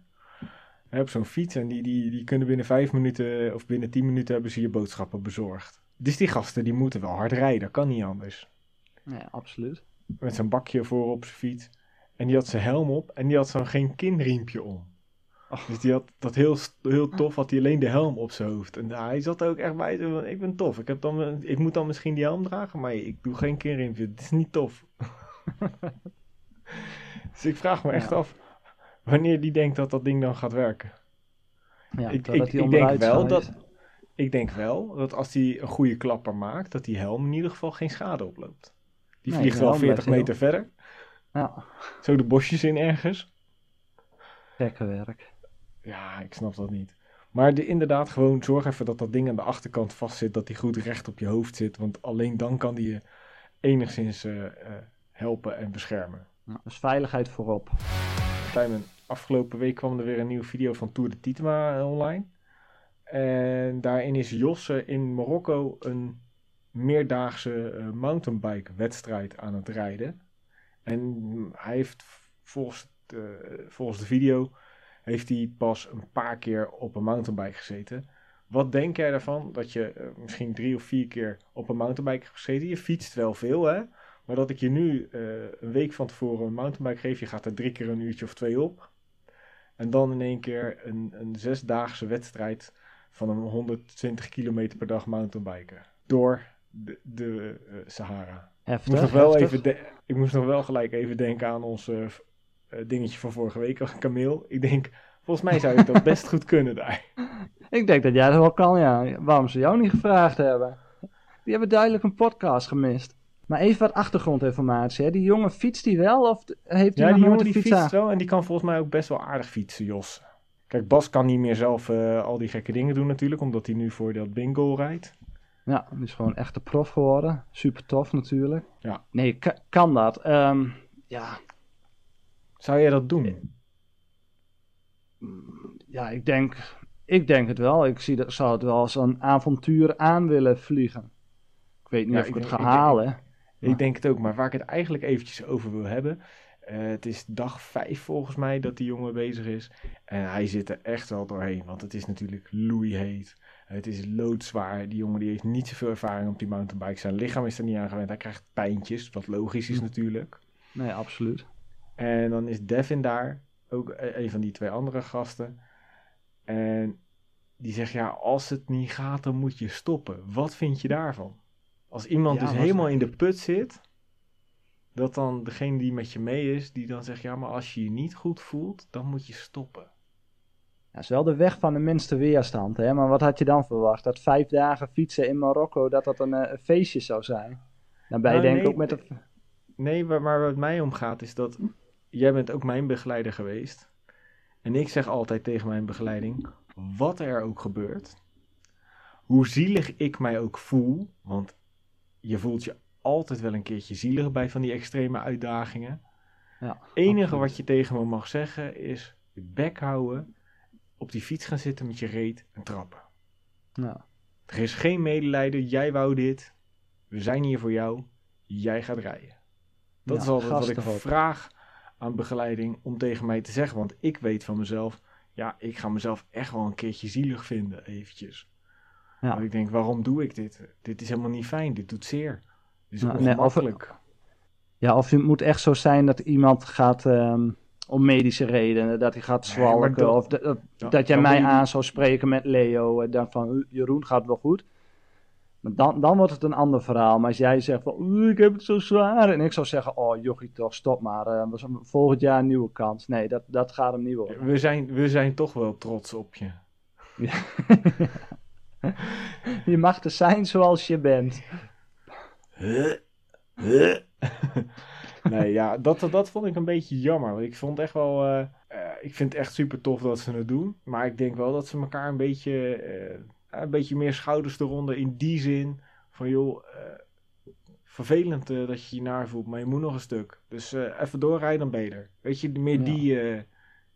Heb zo'n fiets en die, die, die kunnen binnen vijf minuten of binnen tien minuten hebben ze je boodschappen bezorgd. Dus die gasten die moeten wel hard rijden, dat kan niet anders. Ja, absoluut. Met zijn bakje voor op zijn fiets. En die had zijn helm op en die had zo'n geen kinriempje om. Oh. Dus die had dat heel, heel tof, had hij alleen de helm op zijn hoofd. En hij zat er ook echt bij, ik ben tof. Ik, heb dan, ik moet dan misschien die helm dragen, maar ik doe geen kinriempje. Het is niet tof. dus ik vraag me echt af, wanneer die denkt dat dat ding dan gaat werken. Ja, ik, ik, ik denk wel dat, ik denk wel dat als hij een goede klapper maakt, dat die helm in ieder geval geen schade oploopt. Die vliegt wel 40 meter verder. Ja. Zo de bosjes in ergens. Gekke werk. Ja, ik snap dat niet. Maar de, inderdaad, gewoon zorg even dat dat ding aan de achterkant vast zit. Dat die goed recht op je hoofd zit. Want alleen dan kan die je enigszins uh, uh, helpen en beschermen. dus veiligheid voorop. Afgelopen week kwam er weer een nieuwe video van Tour de Titema eh, online. En daarin is Josse in Marokko een meerdaagse uh, mountainbike wedstrijd aan het rijden. En hij heeft volgens de, volgens de video heeft hij pas een paar keer op een mountainbike gezeten. Wat denk jij daarvan dat je misschien drie of vier keer op een mountainbike hebt gezeten? Je fietst wel veel, hè? Maar dat ik je nu uh, een week van tevoren een mountainbike geef, je gaat er drie keer een uurtje of twee op. En dan in één keer een, een zesdaagse wedstrijd van een 120 kilometer per dag mountainbiken. Door de, de uh, Sahara. Heftig, ik, moest nog wel even ik moest nog wel gelijk even denken aan ons uh, dingetje van vorige week, kameel. Ik denk, volgens mij zou ik dat best goed kunnen daar. Ik denk dat jij dat wel kan, ja. Waarom ze jou niet gevraagd hebben? Die hebben duidelijk een podcast gemist. Maar even wat achtergrondinformatie. Hè. Die jongen fietst die wel of heeft hij ja, die jongen die fietst wel en die kan volgens mij ook best wel aardig fietsen, Jos. Kijk, Bas kan niet meer zelf uh, al die gekke dingen doen natuurlijk, omdat hij nu voor dat bingo rijdt. Ja, hij is gewoon echt een prof geworden. Super tof natuurlijk. Ja. Nee, kan dat. Um, ja. Zou jij dat doen? Ja, ik denk, ik denk het wel. Ik zie dat, zou het wel als een avontuur aan willen vliegen. Ik weet niet of ik, het ga halen. Ik, ik denk het ook, maar waar ik het eigenlijk eventjes over wil hebben, uh, het is dag vijf volgens mij dat die jongen bezig is. En hij zit er echt wel doorheen. Want het is natuurlijk loeiheet. Het is loodzwaar. Die jongen die heeft niet zoveel ervaring op die mountainbike. Zijn lichaam is er niet aan gewend. Hij krijgt pijntjes. Wat logisch is hm. natuurlijk. Nee, absoluut. En dan is Devin daar. Ook e-, een van die twee andere gasten. En die zegt ja, als het niet gaat, dan moet je stoppen. Wat vind je daarvan? Als iemand dus helemaal in de put zit dat dan degene die met je mee is, die dan zegt, ja, maar als je je niet goed voelt, dan moet je stoppen. Ja, is wel de weg van de minste weerstand, hè? maar wat had je dan verwacht? Dat vijf dagen fietsen in Marokko, dat dat een, eh, een feestje zou zijn? Dan ben je nou, denk ik ook met het... Nee, maar waar het mij om gaat is dat, jij bent ook mijn begeleider geweest. En ik zeg altijd tegen mijn begeleiding, wat er ook gebeurt, hoe zielig ik mij ook voel, want je voelt je altijd wel een keertje zielig bij van die extreme uitdagingen. Ja, enige wat je tegen me mag zeggen is je bek houden, op die fiets gaan zitten met je reet en trappen. Ja. Er is geen medelijden, jij wou dit. we zijn hier voor jou, jij gaat rijden. Dat Ja, is altijd wat ik vraag aan begeleiding om tegen mij te zeggen. Want ik weet van mezelf, ja, ik ga mezelf echt wel een keertje zielig vinden, eventjes. Ja. Ik denk, waarom doe ik dit? Dit is helemaal niet fijn, dit doet zeer. Dit is Ja, nee, of-. Ja, of het moet echt zo zijn dat iemand gaat ehm, om medische redenen, dat hij gaat Nee, zwalken. dat- of dat, dat, Ja, dat jij mij je- aan zou spreken met Leo. En dan van, "Uh, Jeroen gaat wel goed. Maar dan, dan wordt het een ander verhaal. Maar als jij zegt van, "Uh, ik heb het zo zwaar. En ik zou zeggen, oh jochie toch, stop maar. zijn volgend jaar een nieuwe kans. Nee, dat, dat gaat hem niet worden. We zijn, we zijn toch wel trots op je. Je mag er zijn zoals je bent. nee, ja, dat, dat vond ik een beetje jammer. Ik vond echt wel. eh, eh, ik vind het echt super tof dat ze het doen. Maar ik denk wel dat ze elkaar een beetje. eh, een beetje meer schouders eronder. In die zin van joh. vervelend dat je je naar voelt, maar je moet nog een stuk. Dus even doorrijden, dan beter. Weet je, meer Ja. die,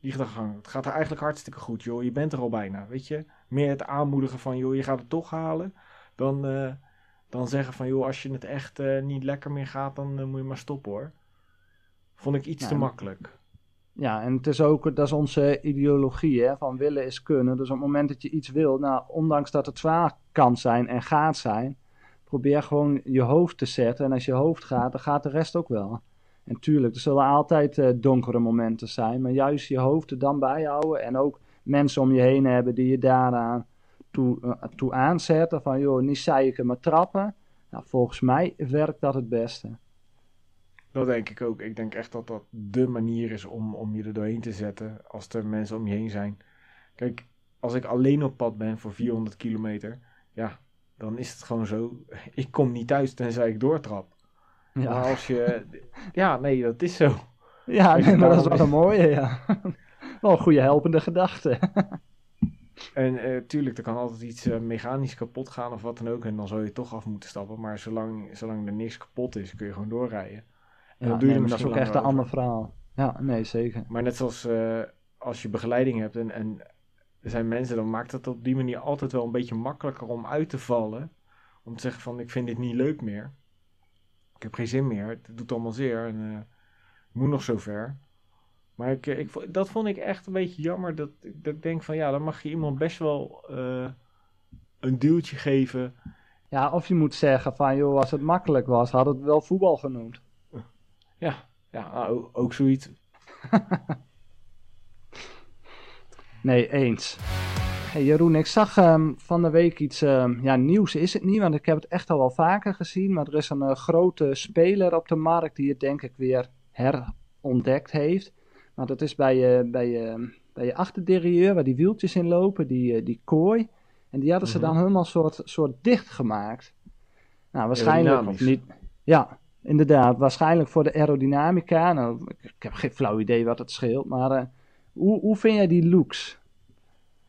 die gedachtegang. Het gaat er eigenlijk hartstikke goed, joh. Je bent er al bijna, weet je. Meer het aanmoedigen van, joh, je gaat het toch halen. Dan, eh, dan zeggen van, joh, als je het echt eh, niet lekker meer gaat, dan eh, moet je maar stoppen, hoor. Vond ik iets Ja, te makkelijk. Ja, en het is ook, dat is onze ideologie, hè, van willen is kunnen. Dus op het moment dat je iets wil, nou, ondanks dat het zwaar kan zijn en gaat zijn, probeer gewoon je hoofd te zetten. En als je hoofd gaat, dan gaat de rest ook wel. En tuurlijk, er zullen altijd donkere momenten zijn, maar juist je hoofd er dan bij houden en ook mensen om je heen hebben die je daaraan toe, eh, toe aanzetten. Van joh, niet zeiken, maar trappen. Nou, volgens mij werkt dat het beste. Dat denk ik ook. Ik denk echt dat dat de manier is om, om je er doorheen te zetten. Als er mensen om je heen zijn. Kijk, als ik alleen op pad ben voor 400 kilometer. Ja, dan is het gewoon zo. Ik kom niet thuis tenzij ik doortrap. Maar Ja, als je... Ja, nee, dat is zo. ja nee, maar dat is wel een mooie, ja. Wel een goede helpende gedachte. En eh, tuurlijk, er kan altijd iets eh, mechanisch kapot gaan of wat dan ook. En dan zou je toch af moeten stappen. Maar zolang, zolang er niks kapot is, kun je gewoon doorrijden. En Ja, dan doe je nee, maar dat is ook echt een ander verhaal. Ja, nee, zeker. Maar net zoals eh, als je begeleiding hebt en, en er zijn mensen, dan maakt het op die manier altijd wel een beetje makkelijker om uit te vallen. Om te zeggen van ik vind dit niet leuk meer. Ik heb geen zin meer. Het doet allemaal zeer en ik moet nog zover. Maar ik, eh, ik, dat vond ik echt een beetje jammer. Dat, dat ik denk van ja, dan mag je iemand best wel eh, een duwtje geven. Ja, of je moet zeggen van, joh, als het makkelijk was, had het wel voetbal genoemd. Ja, ja nou, ook, ook zoiets. Nee, eens. Hey Jeroen, ik zag ehm, van de week iets, ehm, ja, nieuws is het niet, want ik heb het echt al wel vaker gezien. Maar er is een eh, grote speler op de markt die het denk ik weer herontdekt heeft. Maar dat is bij je, bij je, bij je achterderieur, waar die wieltjes in lopen, die, eh, die kooi. En die hadden ze Mhm. dan helemaal soort, soort dicht gemaakt. Nou, waarschijnlijk niet. Ja, inderdaad. Waarschijnlijk voor de aerodynamica. Nou, ik, ik heb geen flauw idee wat het scheelt, maar eh, hoe, hoe vind jij die looks?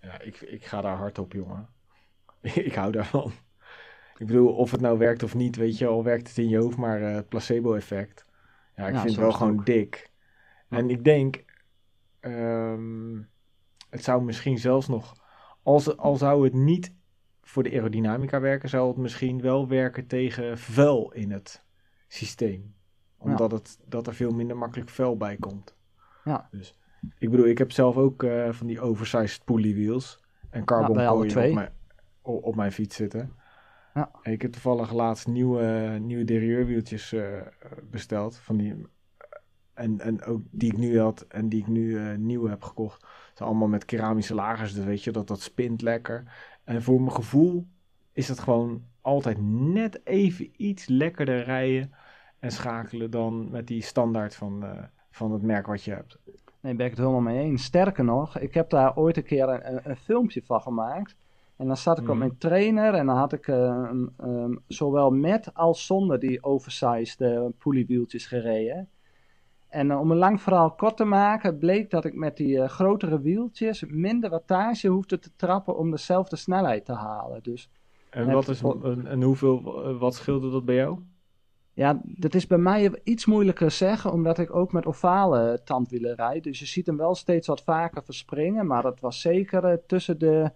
Ja, ik, ik ga daar hard op, jongen. ik hou daarvan. Ik bedoel, of het nou werkt of niet, weet je, al werkt het in je hoofd, maar eh, het placebo-effect. Ja, ik Ja, vind het wel gewoon ook. dik. En ik denk, ehm, het zou misschien zelfs nog, als, al zou het niet voor de aerodynamica werken, zou het misschien wel werken tegen vuil in het systeem. Omdat het, dat er veel minder makkelijk vuil bij komt. Ja. Dus, ik bedoel, ik heb zelf ook eh, van die oversized pulley wheels en carbon twee. op mijn, o- op mijn fiets zitten. Ja. Ik heb toevallig laatst nieuwe, nieuwe derieurwieltjes eh, besteld. Van die, en, en ook die ik nu had en die ik nu eh, nieuw heb gekocht. Zijn allemaal met keramische lagers, dus weet je, dat dat spint lekker. En voor mijn gevoel is het gewoon altijd net even iets lekkerder rijden en schakelen dan met die standaard van, eh, van het merk wat je hebt. Nee, ben ik het helemaal mee eens. Sterker nog, ik heb daar ooit een keer een, een, een filmpje van gemaakt. En dan zat ik op Mhm. mijn trainer en dan had ik eh, zowel met als zonder die oversized uh, gereden. En uh, om een lang verhaal kort te maken, bleek dat ik met die uh, grotere wieltjes minder wattage hoefde te trappen om dezelfde snelheid te halen. Dus En, wat is, en, hoeveel, eh, wat scheelde dat bij jou? Ja, dat is bij mij iets moeilijker zeggen, omdat ik ook met ovale tandwielen rijd. Dus je ziet hem wel steeds wat vaker verspringen, maar dat was zeker tussen de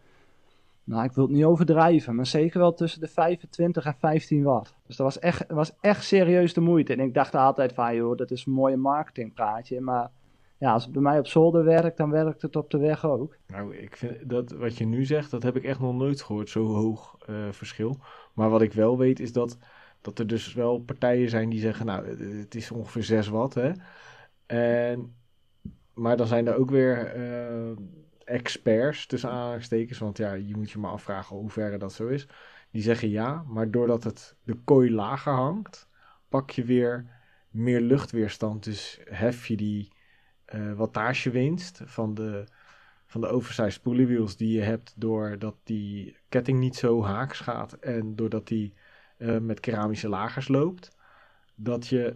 Nou, ik wil het niet overdrijven, maar zeker wel tussen de 25 en 15 watt. Dus dat was echt, was echt serieus de moeite. En ik dacht altijd van, joh, dat is een mooie marketingpraatje. Maar ja, als het bij mij op zolder werkt, dan werkt het op de weg ook. Nou, ik vind dat wat je nu zegt, dat heb ik echt nog nooit gehoord, zo hoog uh, verschil. Maar wat ik wel weet is dat, dat er dus wel partijen zijn die zeggen, nou, het is ongeveer 6 watt, hè. En, maar dan zijn er ook weer uh, experts, tussen aanhalingstekens, want ja, je moet je maar afvragen hoe ver dat zo is. Die zeggen ja, maar doordat het de kooi lager hangt, pak je weer meer luchtweerstand. Dus hef je die uh, wattagewinst van de, van de oversized pulley die je hebt doordat die ketting niet zo haaks gaat en doordat die uh, met keramische lagers loopt, dat je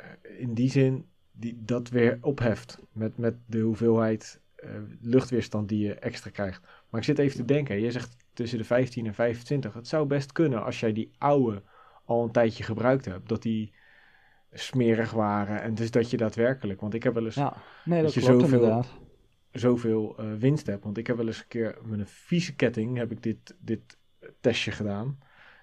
uh, in die zin die, dat weer opheft met, met de hoeveelheid luchtweerstand die je extra krijgt. Maar ik zit even te denken, je zegt tussen de 15 en 25. Het zou best kunnen als jij die oude al een tijdje gebruikt hebt, dat die smerig waren. En dus dat je daadwerkelijk, want ik heb wel eens ja, nee, dat, je klopt zoveel, inderdaad. zoveel uh, winst hebt. Want ik heb wel eens een keer met een vieze ketting heb ik dit, dit testje gedaan.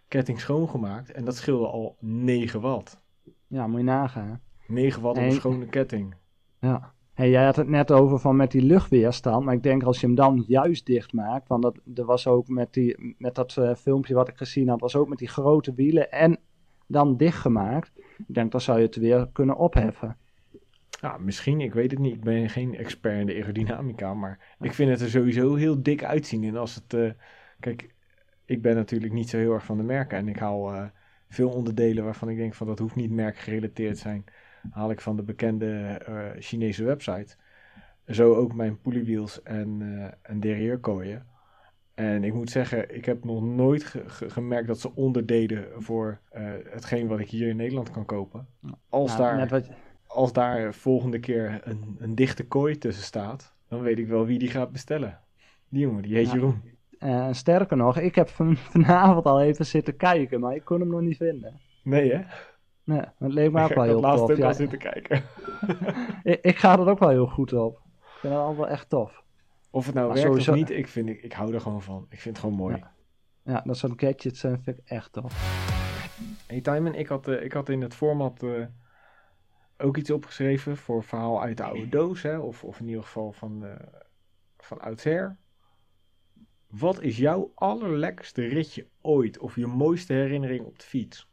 Ketting schoongemaakt en dat scheelde al 9 watt. Ja, moet je nagaan. 9 watt op een schone ketting. Ja. Hey, jij had het net over van met die luchtweerstand, maar ik denk als je hem dan juist dicht maakt, want dat, er was ook met, die, met dat uh, filmpje wat ik gezien had, was ook met die grote wielen en dan dichtgemaakt. Ik denk dan zou je het weer kunnen opheffen. Ja, misschien, ik weet het niet. Ik ben geen expert in de aerodynamica, maar ik vind het er sowieso heel dik uitzien. En als het, uh, kijk, ik ben natuurlijk niet zo heel erg van de merken en ik haal uh, veel onderdelen waarvan ik denk van dat hoeft niet merkgerelateerd zijn, haal ik van de bekende uh, Chinese website. Zo ook mijn pulley en, en derrieurkooien. En ik moet zeggen, ik heb nog nooit ge gemerkt dat ze onderdeden voor uh, hetgeen wat ik hier in Nederland kan kopen. Als, daar, wat... als daar volgende keer een, een dichte kooi tussen staat, dan weet ik wel wie die gaat bestellen. Die jongen, die heet. Jeroen. Uh, sterker nog, ik heb van, vanavond al even zitten kijken, maar ik kon hem nog niet vinden. Nee, hè? Nee, het leek me ook wel heel tof. Ik heb ja. al zitten kijken. ik, ik ga er ook wel heel goed op. Ik vind het allemaal echt tof. Of het nou maar werkt sowieso... of niet, ik, vind, ik, ik hou er gewoon van. Ik vind het gewoon mooi. Ja, ja dat soort gadgets uh, vind ik echt tof. Hey Timon, ik had, uh, ik had in het format uh, ook iets opgeschreven voor verhaal uit de oude doos. Hè, of, of in ieder geval van, van oudsher. Wat is jouw allerlekkerste ritje ooit? Of je mooiste herinnering op de fiets?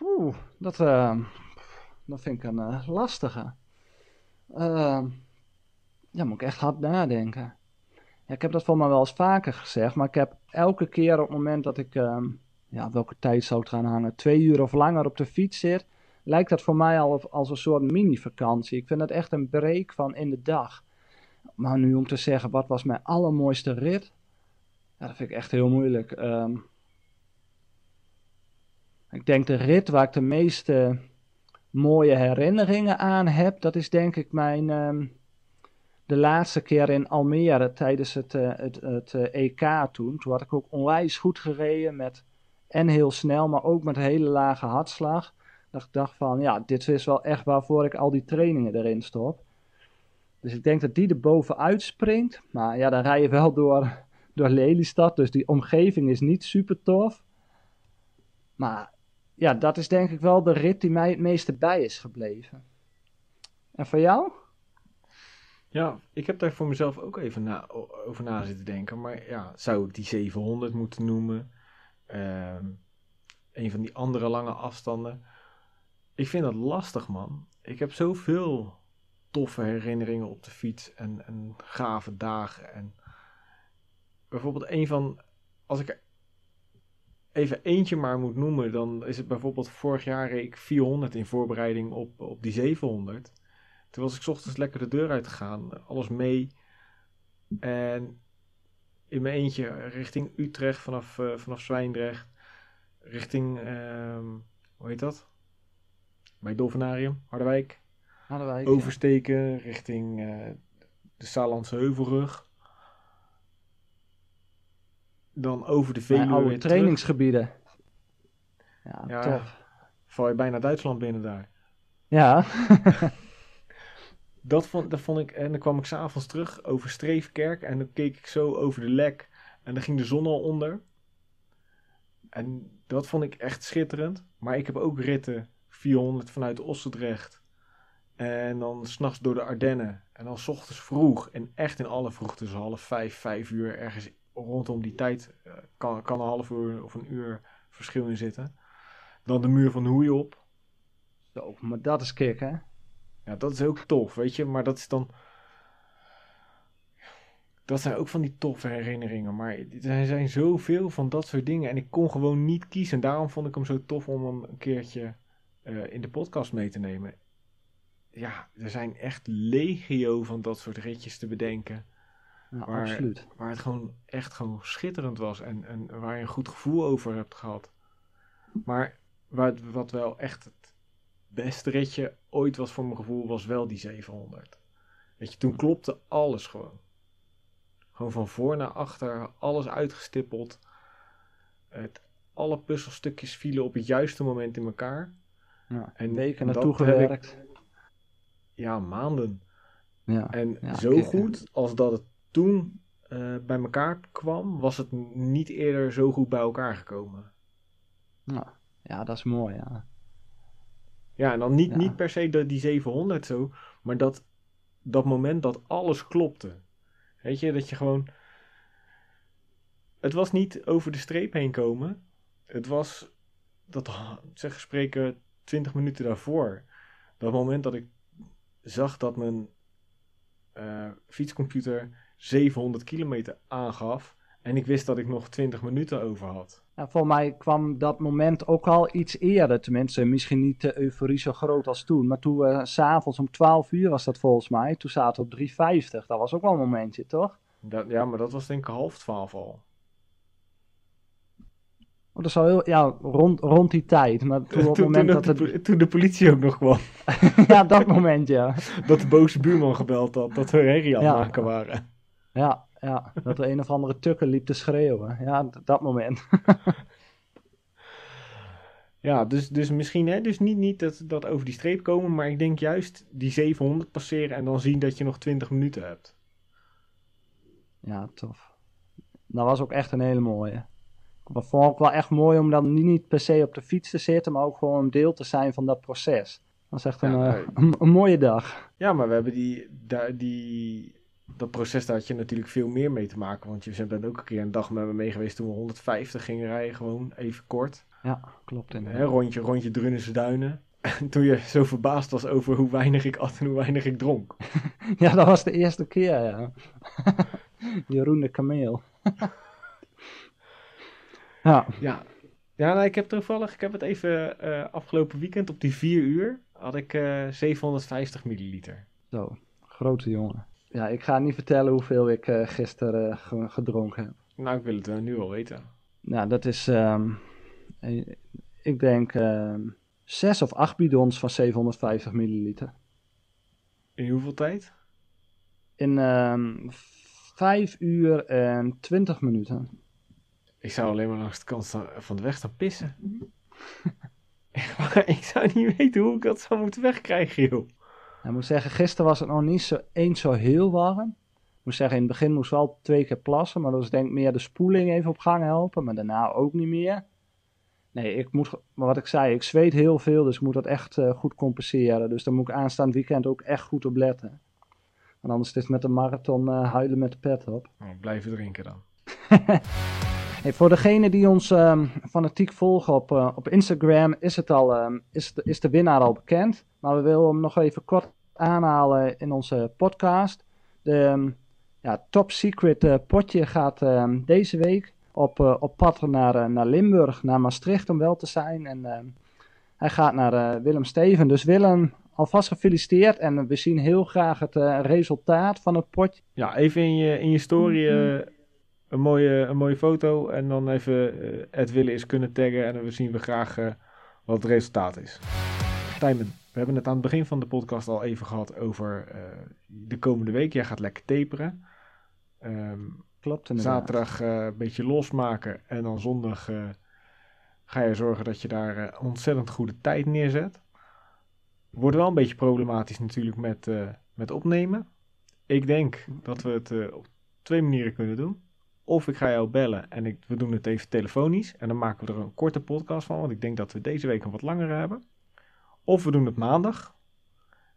Oeh, dat, dat vind ik een lastige. Uh, ja, moet ik echt hard nadenken. Ja, ik heb dat voor mij wel eens vaker gezegd, maar ik heb elke keer op het moment dat ik, uh, ja, welke tijd zou het gaan hangen, twee uur of langer op de fiets zit, lijkt dat voor mij al als een soort mini-vakantie. Ik vind het echt een break van in de dag. Maar nu om te zeggen, wat was mijn allermooiste rit? Ja, dat vind ik echt heel moeilijk. Ik denk de rit waar ik de meeste mooie herinneringen aan heb, dat is denk ik mijn... Um, de laatste keer in Almere tijdens het, uh, het, het uh, EK toen. Toen had ik ook onwijs goed gereden met en heel snel, maar ook met hele lage hartslag. Dat ik dacht van, ja, dit is wel echt waarvoor ik al die trainingen erin stop. Dus ik denk dat die er bovenuit springt. Maar ja, dan rij je wel door, door Lelystad, dus die omgeving is niet super tof. Maar ja, dat is denk ik wel de rit die mij het meeste bij is gebleven. En voor jou? Ja, ik heb daar voor mezelf ook even over na zitten denken. Maar ja, zou ik die 700 moeten noemen? Uh, een van die andere lange afstanden. Ik vind dat lastig, man. Ik heb zoveel toffe herinneringen op de fiets en, en gave dagen. En bijvoorbeeld een van, als ik even eentje maar moet noemen, dan is het bijvoorbeeld vorig jaar reed ik 400 in voorbereiding op, op die 700. Toen was ik ochtends lekker de deur uit gegaan, alles mee. En in mijn eentje richting Utrecht vanaf, uh, vanaf Zwijndrecht. Richting, uh, hoe heet dat? Bij Dolfinarium, Harderwijk. Harderwijk Oversteken ja. richting uh, de Saarlandse Heuvelrug. Dan over de Veluwe oude trainingsgebieden. Ja, ja, tof. Val je bijna Duitsland binnen daar. Ja. dat vond, dat vond ik, en dan kwam ik s'avonds terug over Streefkerk en dan keek ik zo over de lek En dan ging de zon al onder. En dat vond ik echt schitterend. Maar ik heb ook ritten 400 vanuit Ossendrecht. En dan s'nachts door de Ardennen. En dan s ochtends vroeg. En echt in alle vroegte. Dus half vijf, vijf uur. Ergens rondom die tijd. eh, kan, kan een half uur of een uur verschil in zitten. Dan de muur van Hoei op. Zo, maar dat is kick, hè? Ja, dat is ook tof, weet je. Maar dat is dan... Dat zijn ook van die toffe herinneringen. Maar er zijn zoveel van dat soort dingen. En ik kon gewoon niet kiezen. En daarom vond ik hem zo tof om hem een keertje eh, in de podcast mee te nemen. Ja, er zijn echt legio van dat soort ritjes te bedenken. Ja, Maar- absoluut. Waar het gewoon echt gewoon schitterend was. En, en waar je een goed gevoel over hebt gehad. Maar wat, wat wel echt het beste ritje ooit was voor mijn gevoel, was wel die 700. Weet je, toen klopte alles gewoon. Gewoon van voor naar achter, alles uitgestippeld. Het, alle puzzelstukjes vielen op het juiste moment in elkaar. Ja, En weken naartoe heb ik- gewerkt. Ja, maanden. Ja. En Ja, zo goed als dat het toen eh, bij elkaar kwam, was het niet eerder zo goed bij elkaar gekomen. Ja. ja, dat is mooi, ja. Ja, en dan niet, Ja. niet per se de, die 700 zo, maar dat, dat moment dat alles klopte. Weet je, dat je gewoon. Het was niet over de streep heen komen. Het was, dat zeg spreken, 20 minuten daarvoor. Dat moment dat ik zag dat mijn eh, fietscomputer 700 kilometer aangaf. En ik wist dat ik nog 20 minuten over had. Ja, volgens mij kwam dat moment ook al iets eerder. Tenminste, misschien niet de euforie zo groot als toen. Maar toen we s'avonds om 12 uur was dat volgens mij. Toen zaten we op 350. Dat was ook wel een momentje, toch? Dat, ja, maar dat was denk ik half twaalf al. Oh, dat zou heel, ja, rond, rond die tijd. Maar toen op het moment toen, dat de, het... toen de politie ook nog kwam. ja, dat moment, ja. Dat de boze buurman gebeld had. Dat we herrie aan het Ja. maken waren. Ja, ja. Dat er een of andere tukker liep te schreeuwen. Ja, dat moment. Ja, dus, dus misschien hè, dus niet, niet dat, dat over die streep komen. Maar ik denk juist die 700 passeren. En dan zien dat je nog 20 minuten hebt. Ja, tof. Dat was ook echt een hele mooie. Dat vond ik ook wel echt mooi om dan niet- niet per se op de fiets te zitten, maar ook gewoon een deel te zijn van dat proces. Dat is echt een, Ja, eh, een, een mooie dag. Ja, maar we hebben die, die, dat proces, daar had je natuurlijk veel meer mee te maken. Want je bent ook een keer een dag met me mee geweest toen we 150 gingen rijden. Gewoon even kort. Ja, klopt Hè, rondje, rondje Drunense Duinen. En toen je zo verbaasd was over hoe weinig ik at en hoe weinig ik dronk. Ja, dat was de eerste keer, ja. Jeroen de Kameel. ja, Ja, ja nou, ik heb toevallig, ik heb het even eh, afgelopen weekend op die 4 uur, had ik eh 750 milliliter. zo. Grote jongen. Ja, ik ga niet vertellen hoeveel ik eh, gisteren eh, ge- gedronken heb. Nou, ik wil het nu al weten. Nou, dat is, ehm, eh, ik denk, ehm zes of acht bidons van 750 milliliter. In hoeveel tijd? In ehm 5 uur en 20 minuten. Ik zou alleen maar langs de kant van de weg staan pissen. Waar, ik zou niet weten hoe ik dat zou moeten wegkrijgen, joh. Ik moet zeggen, gisteren was het nog niet zo, eens zo heel warm. Ik moet zeggen, in het begin moest wel twee keer plassen, maar dat was denk ik meer de spoeling even op gang helpen, maar daarna ook niet meer. Nee, ik moet, maar wat ik zei, ik zweet heel veel, dus ik moet dat echt eh, goed compenseren. Dus daar moet ik aanstaand weekend ook echt goed op letten. Want anders is het met de marathon eh, huilen met de pet op. Nou, blijven drinken dan. Hey, voor degenen die ons ehm, fanatiek volgen op, eh, op Instagram is, het al, ehm, is, de, is de winnaar al bekend. Maar we willen hem nog even kort aanhalen in onze podcast. De ehm, ja, top secret eh, potje gaat ehm, deze week op, eh, op pad naar, naar Limburg, naar Maastricht om wel te zijn. En ehm, hij gaat naar eh, Willem Steven. Dus Willem, alvast gefeliciteerd. En we zien heel graag het eh, resultaat van het potje. Ja, even in je, in je story eh, een, mooie, een mooie foto en dan even eh het willen is kunnen taggen en dan zien we graag eh, wat het resultaat is. Tijmen, we hebben het aan het begin van de podcast al even gehad over eh, de komende week. Jij gaat lekker taperen. Ehm, Klopt inderdaad. zaterdag eh, een beetje losmaken en dan zondag eh, ga je zorgen dat je daar eh, ontzettend goede tijd neerzet. Wordt wel een beetje problematisch natuurlijk met, eh, met opnemen. Ik denk dat we het eh, op twee manieren kunnen doen. Of ik ga jou bellen en ik, we doen het even telefonisch. En dan maken we er een korte podcast van. Want ik denk dat we deze week een wat langere hebben. Of we doen het maandag.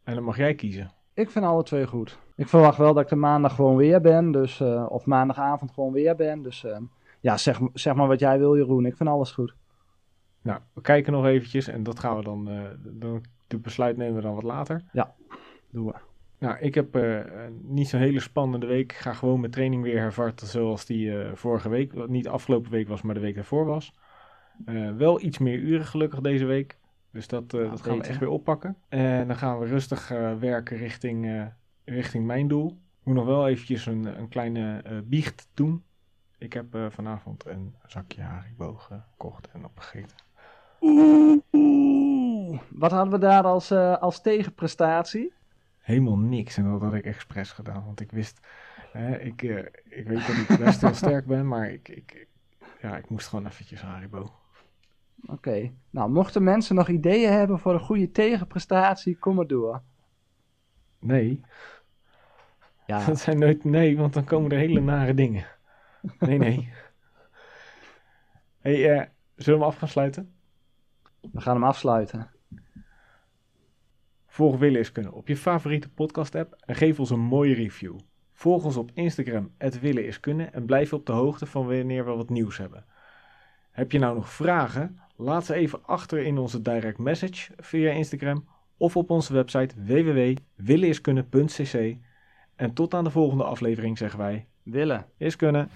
En dan mag jij kiezen. Ik vind alle twee goed. Ik verwacht wel dat ik er maandag gewoon weer ben. Dus, eh, of maandagavond gewoon weer ben. Dus eh, ja, zeg, zeg maar wat jij wil Jeroen. Ik vind alles goed. Nou, we kijken nog eventjes. En dat gaan we dan... eh dan de besluit nemen we dan wat later. Doen we. Nou, ik heb eh, niet zo'n hele spannende week. Ik ga gewoon mijn training weer hervatten zoals die eh, vorige week. Wat niet afgelopen week was, maar de week daarvoor was. Eh, wel iets meer uren gelukkig deze week. Dus dat, dat gaan we echt weer oppakken. En dan gaan we rustig werken richting, richting mijn doel. Ik moet nog wel eventjes een, een kleine biecht doen. Ik heb vanavond een zakje Haribo gekocht en opgegeten. Oeh, wat hadden we daar als, als tegenprestatie? Helemaal niks. En dat had ik expres gedaan. Want ik wist, hè, ik, eh, ik weet dat ik best wel sterk ben, maar ik, ik, ja, ik moest gewoon eventjes Haribo. Oké. Nou, mochten mensen nog ideeën hebben voor een goede tegenprestatie, kom maar door. Nee, Ja, dat zijn nooit nee, want dan komen er hele nare dingen. Nee, nee. hey, eh, zullen we hem af gaan sluiten? we gaan hem afsluiten. Volg Willen op je favoriete podcast app en geef ons een mooie review. Volg ons op Instagram, Willen is Kunnen en blijf op de hoogte van wanneer we wat nieuws hebben. Heb je nou nog vragen? Laat ze even achter in onze direct message via Instagram of op onze website www.willeniskunnen.cc. En tot aan de volgende aflevering zeggen wij, Willen. is kunnen.